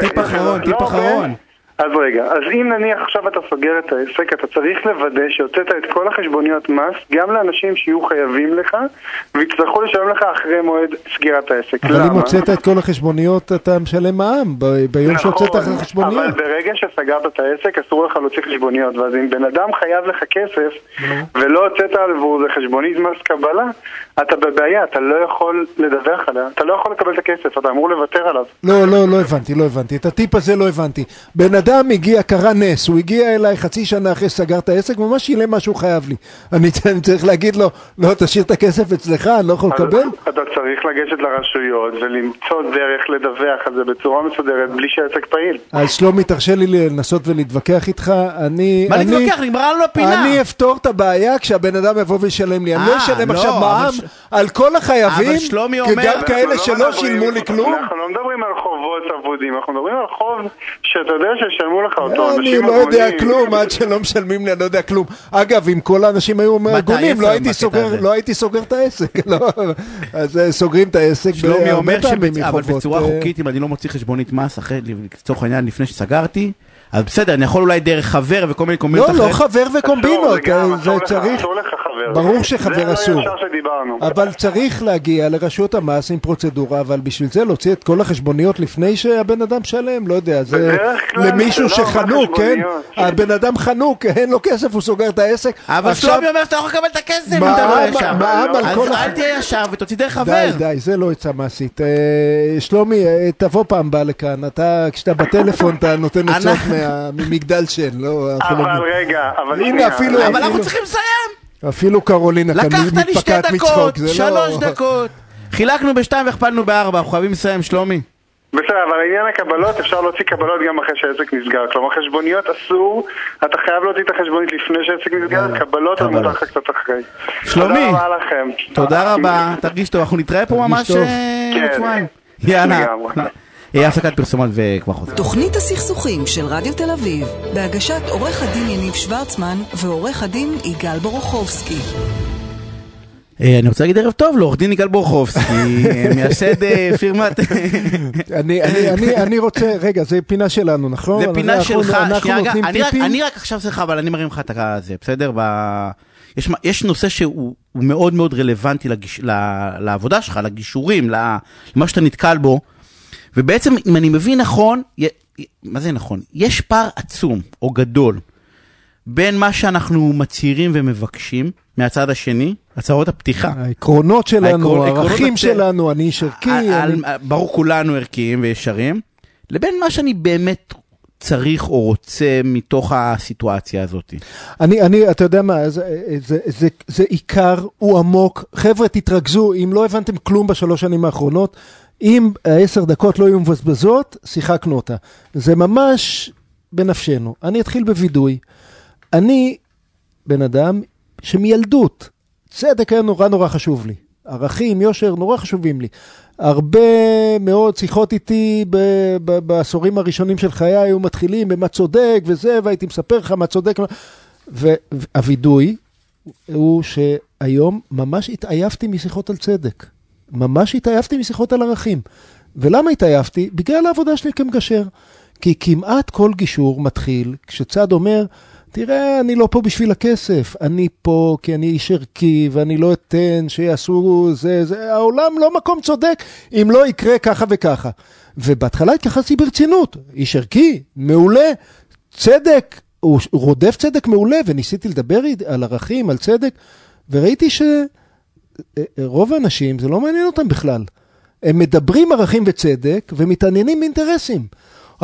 טיפ אחרון, טיפ לא. אחרון. אז רגע, אז אם נניח עכשיו אתה סוגר את העסק, אתה צריך לוודא שהוצאת את כל החשבוניות מס גם לאנשים שיהיו חייבים לך ויצטרכו לשלם לך אחרי מועד סגירת העסק. אבל אם למה? הוצאת את כל החשבוניות, אתה משלם מע"מ ב- ביום שהוצאת את נכון, אבל החשבוניות. ברגע שסגרת את העסק אסור לך להוציא חשבוניות ואז אם בן אדם חייב לך כסף ולא הוצאת עבור זה חשבונית מס קבלה אתה בבעיה, אתה לא יכול לדווח עליה, אתה לא יכול לקבל את הכסף, אתה אמור לוותר עליו. לא, לא, לא הבנתי, לא הבנתי. את הטיפ הזה לא הבנתי. בן אדם הגיע, קרה נס, הוא הגיע אליי חצי שנה אחרי שסגר את העסק, ממש שילם מה שהוא חייב לי. אני אני צריך להגיד לו, לא, תשאיר את הכסף אצלך, אני לא יכול אז לקבל? אתה צריך לגשת לרשויות ולמצוא דרך לדווח על זה בצורה מסודרת בלי שהעסק פעיל. אז שלומי, תרשה לי לנסות ולהתווכח איתך. אני... מה אני- להתווכח? נגמרה לנו הפינה. אני אפתור את הבעיה כשהבן אדם יבוא וישלם לי. אני לא אה, אשלם לא, עכשיו מע"מ על כל החייבים, כי גם כאלה לא שלא שילמו לי כלום. אנחנו לא מדברים אבודים, אנחנו מדברים על חוב שאתה יודע שישלמו לך אותו. אני אנשים לא יודע. כלום, עד שלא משלמים לי, אני לא יודע כלום. אגב, אם כל האנשים היו הגונים, לא הייתי סוגר-? לא הייתי סוגר את העסק. לא. אז אה, סוגרים את העסק שלומי אומר פעמים שבצ- אבל מחובות, בצורה אה, חוקית, אם אני לא מוציא חשבונית מס, לצורך העניין, לפני שסגרתי, אז בסדר, אני יכול אולי דרך חבר וכל מיני קומבינות לא, לא אחרות. חבר וקומבינות, אה, זה צריך... אסור לך חבר. ברור שחבר זה אסור. לא ישר שדיברנו. אבל צריך להגיע לרשויות המס עם פרוצדורה, אבל בשביל זה להוציא את כל החשבוניות לפני שהבן אדם שלם, לא יודע, זה בדרך כלל למישהו זה לא שחנוק, כן? הבן אדם חנוק, אין לו כסף, הוא סוגר את העסק. אבל שלומי אומר שאתה לא יכול לקבל את הכסף אם מע"מ- אתה לא ישר. מע"מ על אז כל אל תהיה ישר ותוציא דרך חבר. די, די, זה לא עצה מעשית. אה, שלומי, אה, תבוא פעם הבאה לכאן, אתה, כשאתה בטלפון אתה נותן עצות ממגדל שן, לא... לא- אבל רגע, אבל הנה, שנייה. אפילו- אבל אנחנו צריכים לסיים. אפילו קרולינה כאן לקחת לי שתי מתפקעת מצחוק, דקות, זה שלוש לא... דקות. חילקנו בשתיים והכפלנו בארבע, אנחנו חייבים לסיים, שלומי. בסדר, אבל לעניין הקבלות, אפשר להוציא קבלות גם אחרי שהעסק נסגר. כלומר, חשבוניות אסור, אתה חייב להוציא את החשבונית לפני שהעסק נסגר, קבלות אני מותר לך קצת אחרי. שלומי. תודה רבה לכם. תודה רבה, תרגיש טוב, אנחנו נתראה פה תרגיש ממש טוב. אה, כן. עוד שבועיים. יאללה. אה, הפסקת פרסומות וכבר חוזר. תוכנית הסכסוכים של רדיו תל אביב, בהגשת עורך הדין יניב שוורצמן ועורך הדין יגאל בורוכובסקי. אה, אני רוצה להגיד ערב טוב לעורך דין יגאל בורחובסקי, אה, מייסד פירמת... אני, אני, אני, אני רוצה, רגע, זה פינה שלנו, נכון? זה פינה אנחנו- שלך, שנייה, אני רק- טיפים. אני רק עכשיו סליחה, אבל אני מרים לך את הזה, בסדר? יש, יש נושא שהוא הוא מאוד מאוד רלוונטי לגיש, ל, לעבודה שלך, לגישורים, למה שאתה נתקל בו, ובעצם, אם אני מבין נכון, מה זה נכון? יש פער עצום, או גדול, בין מה שאנחנו מצהירים ומבקשים, מהצד השני, הצהרות הפתיחה. העקרונות שלנו, הערכים שלנו, אני איש ערכי. ברור כולנו ערכיים וישרים, לבין מה שאני באמת צריך או רוצה מתוך הסיטואציה הזאת. אני, אני, אתה יודע מה, זה, זה, זה, זה עיקר, הוא עמוק. חבר'ה, תתרכזו, אם לא הבנתם כלום בשלוש שנים האחרונות, אם העשר דקות לא יהיו מבזבזות, שיחקנו אותה. זה ממש בנפשנו. אני אתחיל בווידוי. אני בן אדם שמילדות, צדק היה נורא נורא חשוב לי. ערכים, יושר, נורא חשובים לי. הרבה מאוד שיחות איתי ב- ב- בעשורים הראשונים של חיי היו מתחילים במה צודק וזה, והייתי מספר לך מה צודק. והווידוי הוא שהיום ממש התעייפתי משיחות על צדק. ממש התעייפתי משיחות על ערכים. ולמה התעייפתי? בגלל העבודה שלי כמגשר. כי כמעט כל גישור מתחיל כשצד אומר, תראה, אני לא פה בשביל הכסף, אני פה כי אני איש ערכי ואני לא אתן שיעשו זה, זה, העולם לא מקום צודק אם לא יקרה ככה וככה. ובהתחלה התייחסתי ברצינות, איש ערכי, מעולה, צדק, הוא רודף צדק מעולה, וניסיתי לדבר על ערכים, על צדק, וראיתי שרוב האנשים, זה לא מעניין אותם בכלל. הם מדברים ערכים וצדק ומתעניינים באינטרסים.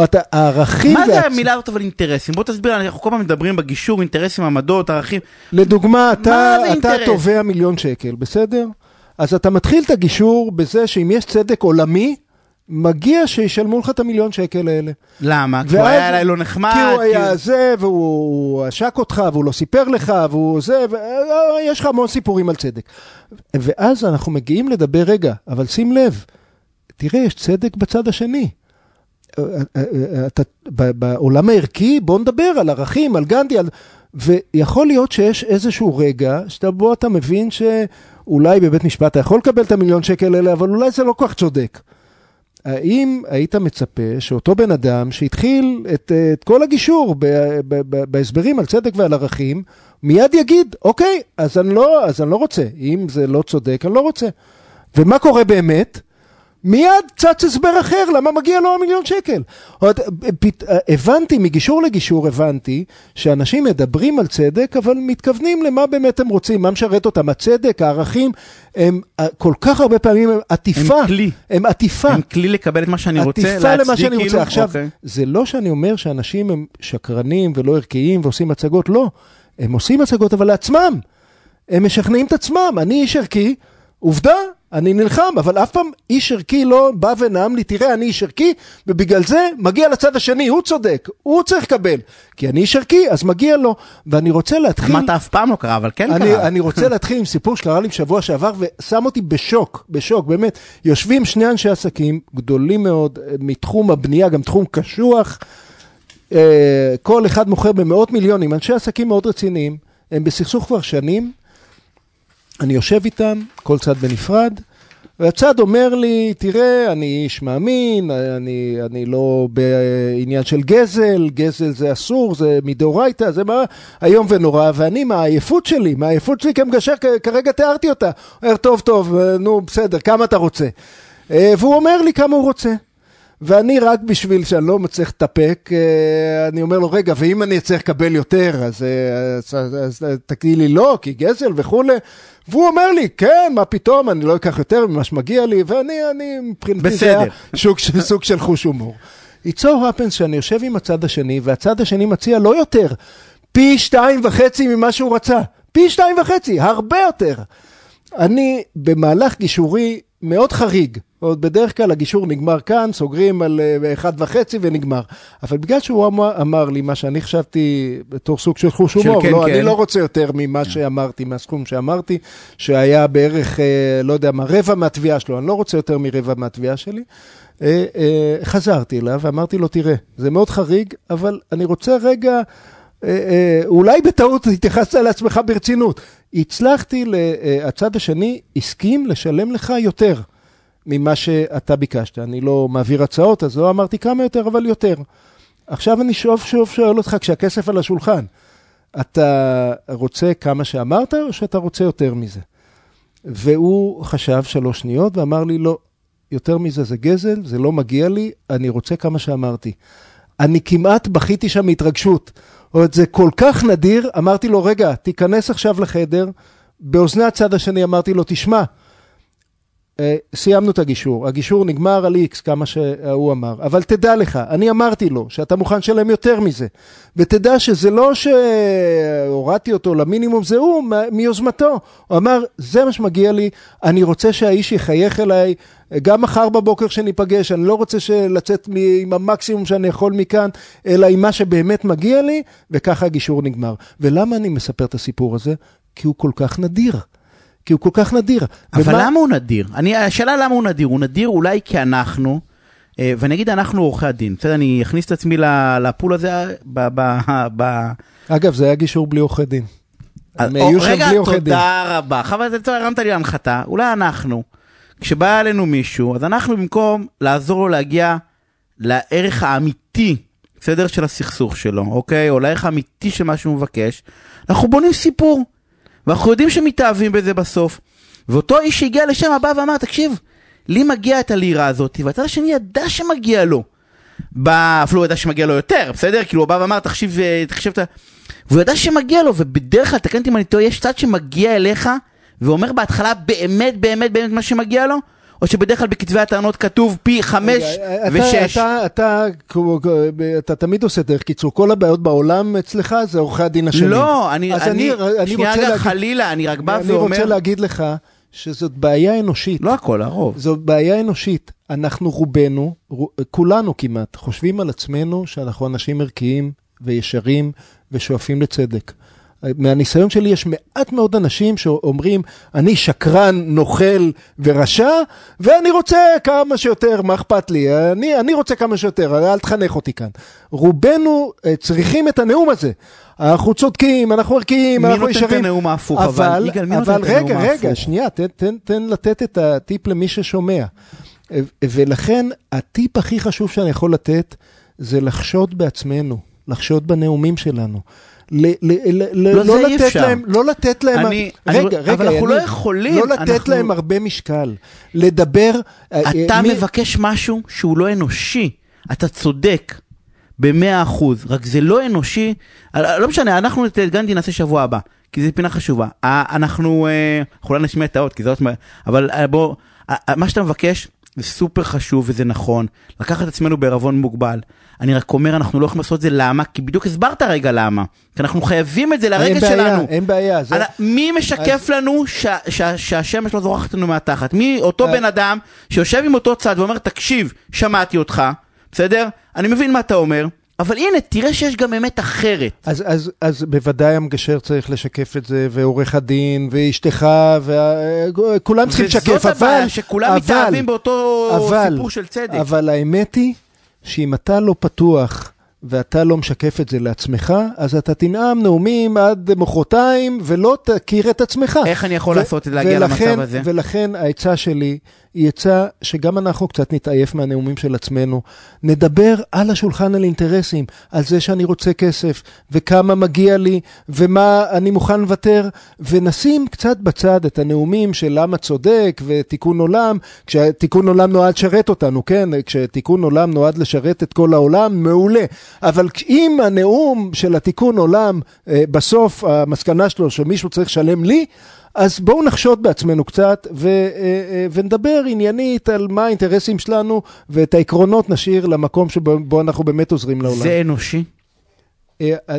אתה, הערכים... מה זה והצ- המילה הזאת אבל אינטרסים? בוא תסביר, אנחנו כל פעם מדברים בגישור, אינטרסים, עמדות, ערכים. לדוגמה, אתה, אתה? תובע מיליון שקל, בסדר? אז אתה מתחיל את הגישור בזה שאם יש צדק עולמי, מגיע שישלמו לך את המיליון שקל האלה. למה? כי הוא היה אליי לא נחמד. כי הוא כי היה זה, והוא עשק אותך, והוא לא סיפר לך, והוא זה, ויש לך המון סיפורים על צדק. ואז אנחנו מגיעים לדבר, רגע, אבל שים לב, תראה, יש צדק בצד השני. אתה, ב- בעולם הערכי, בוא נדבר על ערכים, על גנדי, על... ויכול להיות שיש איזשהו רגע, שאתה בו אתה מבין שאולי בבית משפט אתה יכול לקבל את המיליון שקל האלה, אבל אולי זה לא כל כך צודק. האם היית מצפה שאותו בן אדם שהתחיל את, את כל הגישור ב, ב, ב, בהסברים על צדק ועל ערכים, מיד יגיד, אוקיי, אז אני, לא, אז אני לא רוצה. אם זה לא צודק, אני לא רוצה. ומה קורה באמת? מיד צץ הסבר אחר, למה מגיע לו המיליון שקל. עוד, הבנתי, מגישור לגישור הבנתי, שאנשים מדברים על צדק, אבל מתכוונים למה באמת הם רוצים, מה משרת אותם. הצדק, הערכים, הם כל כך הרבה פעמים הם עטיפה. הם כלי. הם עטיפה. הם כלי לקבל את מה שאני רוצה, עטיפה למה שאני כאילו? רוצה. עכשיו, אוקיי. זה לא שאני אומר שאנשים הם שקרנים ולא ערכיים ועושים הצגות, לא. הם עושים הצגות, אבל לעצמם. הם משכנעים את עצמם. אני איש ערכי, עובדה, אני נלחם, אבל אף פעם איש ערכי לא בא ונאם לי, תראה, אני איש ערכי, ובגלל זה מגיע לצד השני, הוא צודק, הוא צריך לקבל. כי אני איש ערכי, אז מגיע לו. ואני רוצה להתחיל... אמרת אף פעם לא קרה, אבל כן אני, קרה. אני רוצה להתחיל עם סיפור שקרה לי בשבוע שעבר ושם אותי בשוק, בשוק, באמת. יושבים שני אנשי עסקים גדולים מאוד אה, מתחום הבנייה, גם תחום קשוח. אה, כל אחד מוכר במאות מיליונים, אנשי עסקים מאוד רציניים, הם בסכסוך כבר שנים. אני יושב איתם, כל צד בנפרד, והצד אומר לי, תראה, אני איש מאמין, אני, אני לא בעניין של גזל, גזל זה אסור, זה מדאורייתא, זה מה איום ונורא, ואני מהעייפות שלי, מהעייפות שלי כמגשר, כרגע תיארתי אותה. אומר, טוב, טוב, נו, בסדר, כמה אתה רוצה? אה, והוא אומר לי כמה הוא רוצה. ואני רק בשביל שאני לא מצליח להתאפק, אה, אני אומר לו, רגע, ואם אני אצטרך לקבל יותר, אז, אה, אז, אז, אז תגידי לי לא, כי גזל וכולי. והוא אומר לי, כן, מה פתאום, אני לא אקח יותר ממה שמגיע לי, ואני, אני, מבחינתי זה היה. שוק, סוג של חוש הומור. It's so happens שאני יושב עם הצד השני, והצד השני מציע לא יותר, פי שתיים וחצי ממה שהוא רצה. פי שתיים וחצי, הרבה יותר. אני במהלך גישורי מאוד חריג. עוד בדרך כלל הגישור נגמר כאן, סוגרים על אה, אחד וחצי ונגמר. אבל בגלל שהוא אמר, אמר לי מה שאני חשבתי בתור סוג של חוש הומור, כן, לא, כן. אני לא רוצה יותר ממה שאמרתי, מהסכום שאמרתי, שהיה בערך, אה, לא יודע מה, רבע מהתביעה שלו, אני לא רוצה יותר מרבע מהתביעה שלי. אה, חזרתי אליו ואמרתי לו, תראה, זה מאוד חריג, אבל אני רוצה רגע... אולי בטעות התייחסת לעצמך ברצינות. הצלחתי, הצד השני הסכים לשלם לך יותר ממה שאתה ביקשת. אני לא מעביר הצעות, אז לא אמרתי כמה יותר, אבל יותר. עכשיו אני שוב שוב שואל אותך, כשהכסף על השולחן, אתה רוצה כמה שאמרת, או שאתה רוצה יותר מזה? והוא חשב שלוש שניות ואמר לי, לא, יותר מזה זה גזל, זה לא מגיע לי, אני רוצה כמה שאמרתי. אני כמעט בכיתי שם מהתרגשות. זאת אומרת, זה כל כך נדיר, אמרתי לו, רגע, תיכנס עכשיו לחדר, באוזני הצד השני אמרתי לו, תשמע, סיימנו את הגישור, הגישור נגמר על איקס, כמה שהוא אמר, אבל תדע לך, אני אמרתי לו שאתה מוכן לשלם יותר מזה, ותדע שזה לא שהורדתי אותו למינימום, זה הוא מיוזמתו. הוא אמר, זה מה שמגיע לי, אני רוצה שהאיש יחייך אליי, גם מחר בבוקר שניפגש, אני לא רוצה לצאת עם המקסימום שאני יכול מכאן, אלא עם מה שבאמת מגיע לי, וככה הגישור נגמר. ולמה אני מספר את הסיפור הזה? כי הוא כל כך נדיר. כי הוא כל כך נדיר. אבל ומה... למה הוא נדיר? אני, השאלה למה הוא נדיר. הוא נדיר אולי כי אנחנו, אה, ואני אגיד אנחנו עורכי הדין, בסדר? אני אכניס את עצמי לפול הזה ב... ב, ב אגב, זה היה גישור בלי עורכי דין. הם היו שם בלי עורכי דין. רגע, תודה רבה. חבל, זה טוב, הרמת לי להנחתה. אולי אנחנו, כשבא אלינו מישהו, אז אנחנו במקום לעזור לו להגיע לערך האמיתי, בסדר? של הסכסוך שלו, אוקיי? או לערך האמיתי של מה שהוא מבקש, אנחנו בונים סיפור. ואנחנו יודעים שמתאהבים בזה בסוף. ואותו איש שהגיע לשם בא ואמר, תקשיב, לי מגיע את הלירה הזאת, והצד השני ידע שמגיע לו. אפילו הוא ידע שמגיע לו יותר, בסדר? כאילו הוא בא ואמר, תחשיב, אה, תחשב את ה... והוא ידע שמגיע לו, ובדרך כלל, תקן אותי אם אני טועה, יש צד שמגיע אליך, ואומר בהתחלה באמת באמת באמת מה שמגיע לו, או שבדרך כלל בכתבי הטענות כתוב פי חמש ושש? אתה, אתה, אתה, אתה תמיד עושה דרך קיצור, כל הבעיות בעולם אצלך זה עורכי הדין השנים. לא, אני, אני, אני שנייה רגע חלילה, אני רק בא אני ואומר... אני רוצה להגיד לך שזאת בעיה אנושית. לא הכל, הרוב. זאת בעיה אנושית. אנחנו רובנו, כולנו כמעט, חושבים על עצמנו שאנחנו אנשים ערכיים וישרים ושואפים לצדק. מהניסיון שלי יש מעט מאוד אנשים שאומרים, אני שקרן, נוכל ורשע, ואני רוצה כמה שיותר, מה אכפת לי? אני, אני רוצה כמה שיותר, אל תחנך אותי כאן. רובנו אה, צריכים את הנאום הזה. אנחנו צודקים, אנחנו ערכיים, אנחנו ישרים. מי נותן את הנאום ההפוך? אבל, אבל, ההפוך? אבל רגע, רגע, שנייה, תן, תן, תן לתת את הטיפ למי ששומע. אה, ולכן, הטיפ הכי חשוב שאני יכול לתת, זה לחשוד בעצמנו, לחשוד בנאומים שלנו. ל, ל, ל, לא, לא לתת אפשר. להם, לא לתת להם, אני, רגע, אני, רגע, אבל אנחנו אני, לא יכולים, לא לתת אנחנו... להם הרבה משקל, לדבר, אתה מי... מבקש משהו שהוא לא אנושי, אתה צודק. במאה אחוז, רק זה לא אנושי, לא משנה, אנחנו את גנדי נעשה שבוע הבא, כי זו פינה חשובה. אנחנו, אנחנו לא נשמיע את האות, כי זה עוד, אבל בוא, מה שאתה מבקש זה סופר חשוב וזה נכון, לקחת את עצמנו בערבון מוגבל. אני רק אומר, אנחנו לא יכולים לעשות את זה, למה? כי בדיוק הסברת רגע למה. כי אנחנו חייבים את זה לרגע שלנו. אין בעיה, אין בעיה. זה... מי משקף אז... לנו ש... ש... שהשמש לא זורחת לנו מהתחת? מי אותו בן אדם שיושב עם אותו צד ואומר, תקשיב, שמעתי אותך, בסדר? אני מבין מה אתה אומר. אבל הנה, תראה שיש גם אמת אחרת. אז, אז, אז בוודאי המגשר צריך לשקף את זה, ועורך הדין, ואשתך, וכולם צריכים לשקף, אבל... וזאת הבעיה, שכולם אבל, מתאהבים באותו אבל, סיפור של צדק. אבל האמת היא, שאם אתה לא פתוח ואתה לא משקף את זה לעצמך, אז אתה תנאם נאומים עד מחרתיים ולא תכיר את עצמך. איך אני יכול לעשות את זה, להגיע ולכן, למצב הזה? ולכן העצה שלי היא עצה שגם אנחנו קצת נתעייף מהנאומים של עצמנו. נדבר על השולחן על אינטרסים, על זה שאני רוצה כסף, וכמה מגיע לי, ומה אני מוכן לוותר, ונשים קצת בצד את הנאומים של למה צודק ותיקון עולם, כשתיקון עולם נועד לשרת אותנו, כן? כשתיקון עולם נועד לשרת את כל העולם, מעולה. אבל אם הנאום של התיקון עולם, אה, בסוף המסקנה שלו שמישהו צריך לשלם לי, אז בואו נחשוד בעצמנו קצת ו, אה, אה, ונדבר עניינית על מה האינטרסים שלנו ואת העקרונות נשאיר למקום שבו אנחנו באמת עוזרים לעולם. זה אנושי?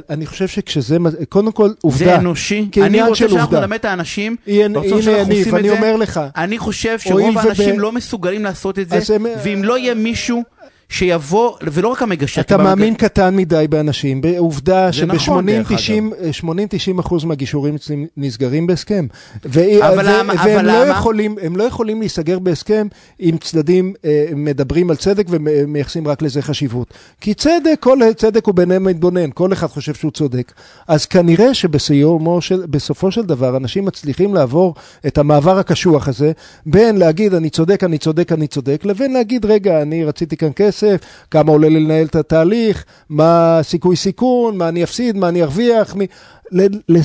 אני חושב שכשזה, קודם כל, עובדה. זה אנושי? אני רוצה שאנחנו נלמד את האנשים, הנה יניב, אני אומר לך. אני חושב שרוב האנשים לא מסוגלים לעשות את זה, ואם לא יהיה מישהו... שיבוא, ולא רק המגשר. אתה מאמין במג... קטן מדי באנשים, בעובדה שב-80-90 אחוז מהגישורים נסגרים בהסכם. ו- אבל ו- למה? והם אבל לא למה? יכולים, הם לא יכולים להיסגר בהסכם אם צדדים אה, מדברים על צדק ומייחסים רק לזה חשיבות. כי צדק, כל צדק הוא ביניהם מתבונן, כל אחד חושב שהוא צודק. אז כנראה שבסופו של דבר אנשים מצליחים לעבור את המעבר הקשוח הזה, בין להגיד אני צודק, אני צודק, אני צודק, לבין להגיד רגע, אני רציתי כאן כסף. כסף, כמה עולה לי לנהל את התהליך, מה סיכוי סיכון, מה אני אפסיד, מה אני ארוויח, מי...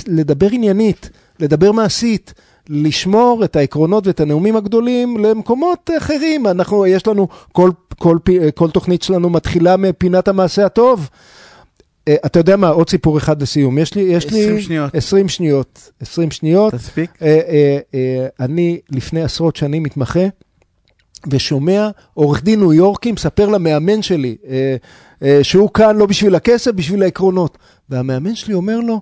לדבר עניינית, לדבר מעשית. לשמור את העקרונות ואת הנאומים הגדולים למקומות אחרים. אנחנו, יש לנו, כל, כל, כל תוכנית שלנו מתחילה מפינת המעשה הטוב. אה, אתה יודע מה, עוד סיפור אחד לסיום. יש לי, יש לי... 20 שניות. 20 שניות. 20 שניות. תספיק? אה, אה, אני לפני עשרות שנים מתמחה, ושומע עורך דין ניו יורקי מספר למאמן שלי, אה, אה, שהוא כאן לא בשביל הכסף, בשביל העקרונות. והמאמן שלי אומר לו,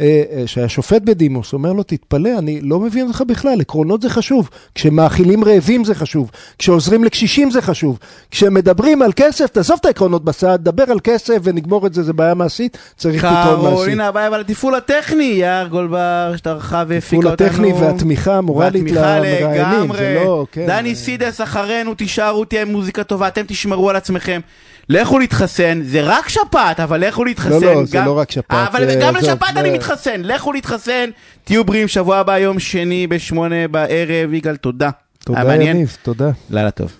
אה, אה, שהיה שופט בדימוס, אומר לו, תתפלא, אני לא מבין אותך בכלל, עקרונות זה חשוב. כשמאכילים רעבים זה חשוב, כשעוזרים לקשישים זה חשוב, כשמדברים על כסף, תעזוב את העקרונות בצד, דבר על כסף ונגמור את זה, זה בעיה מעשית, צריך פתרון מעשי. הנה הבעיה, אבל התפעול הטכני, יער גולבר, שטרחה והפיקה אותנו. הטכני והתמיכה המורלית למראיינים. זה לא, כן. דני סידס אחרינו, תישארו, תהיה מוזיקה טובה, אתם תשמרו על עצמכם. לכו להתחסן, זה רק שפעת, אבל לכו להתחסן. לא, זה גם- לא רק שפעת, אבל זה- גם זה- לשפעת אני זה- מתחסן, לכו להתחסן, תהיו בריאים, שבוע הבא, יום שני בשמונה בערב, יגאל, תודה. תודה. יניב, תודה. לילה טוב.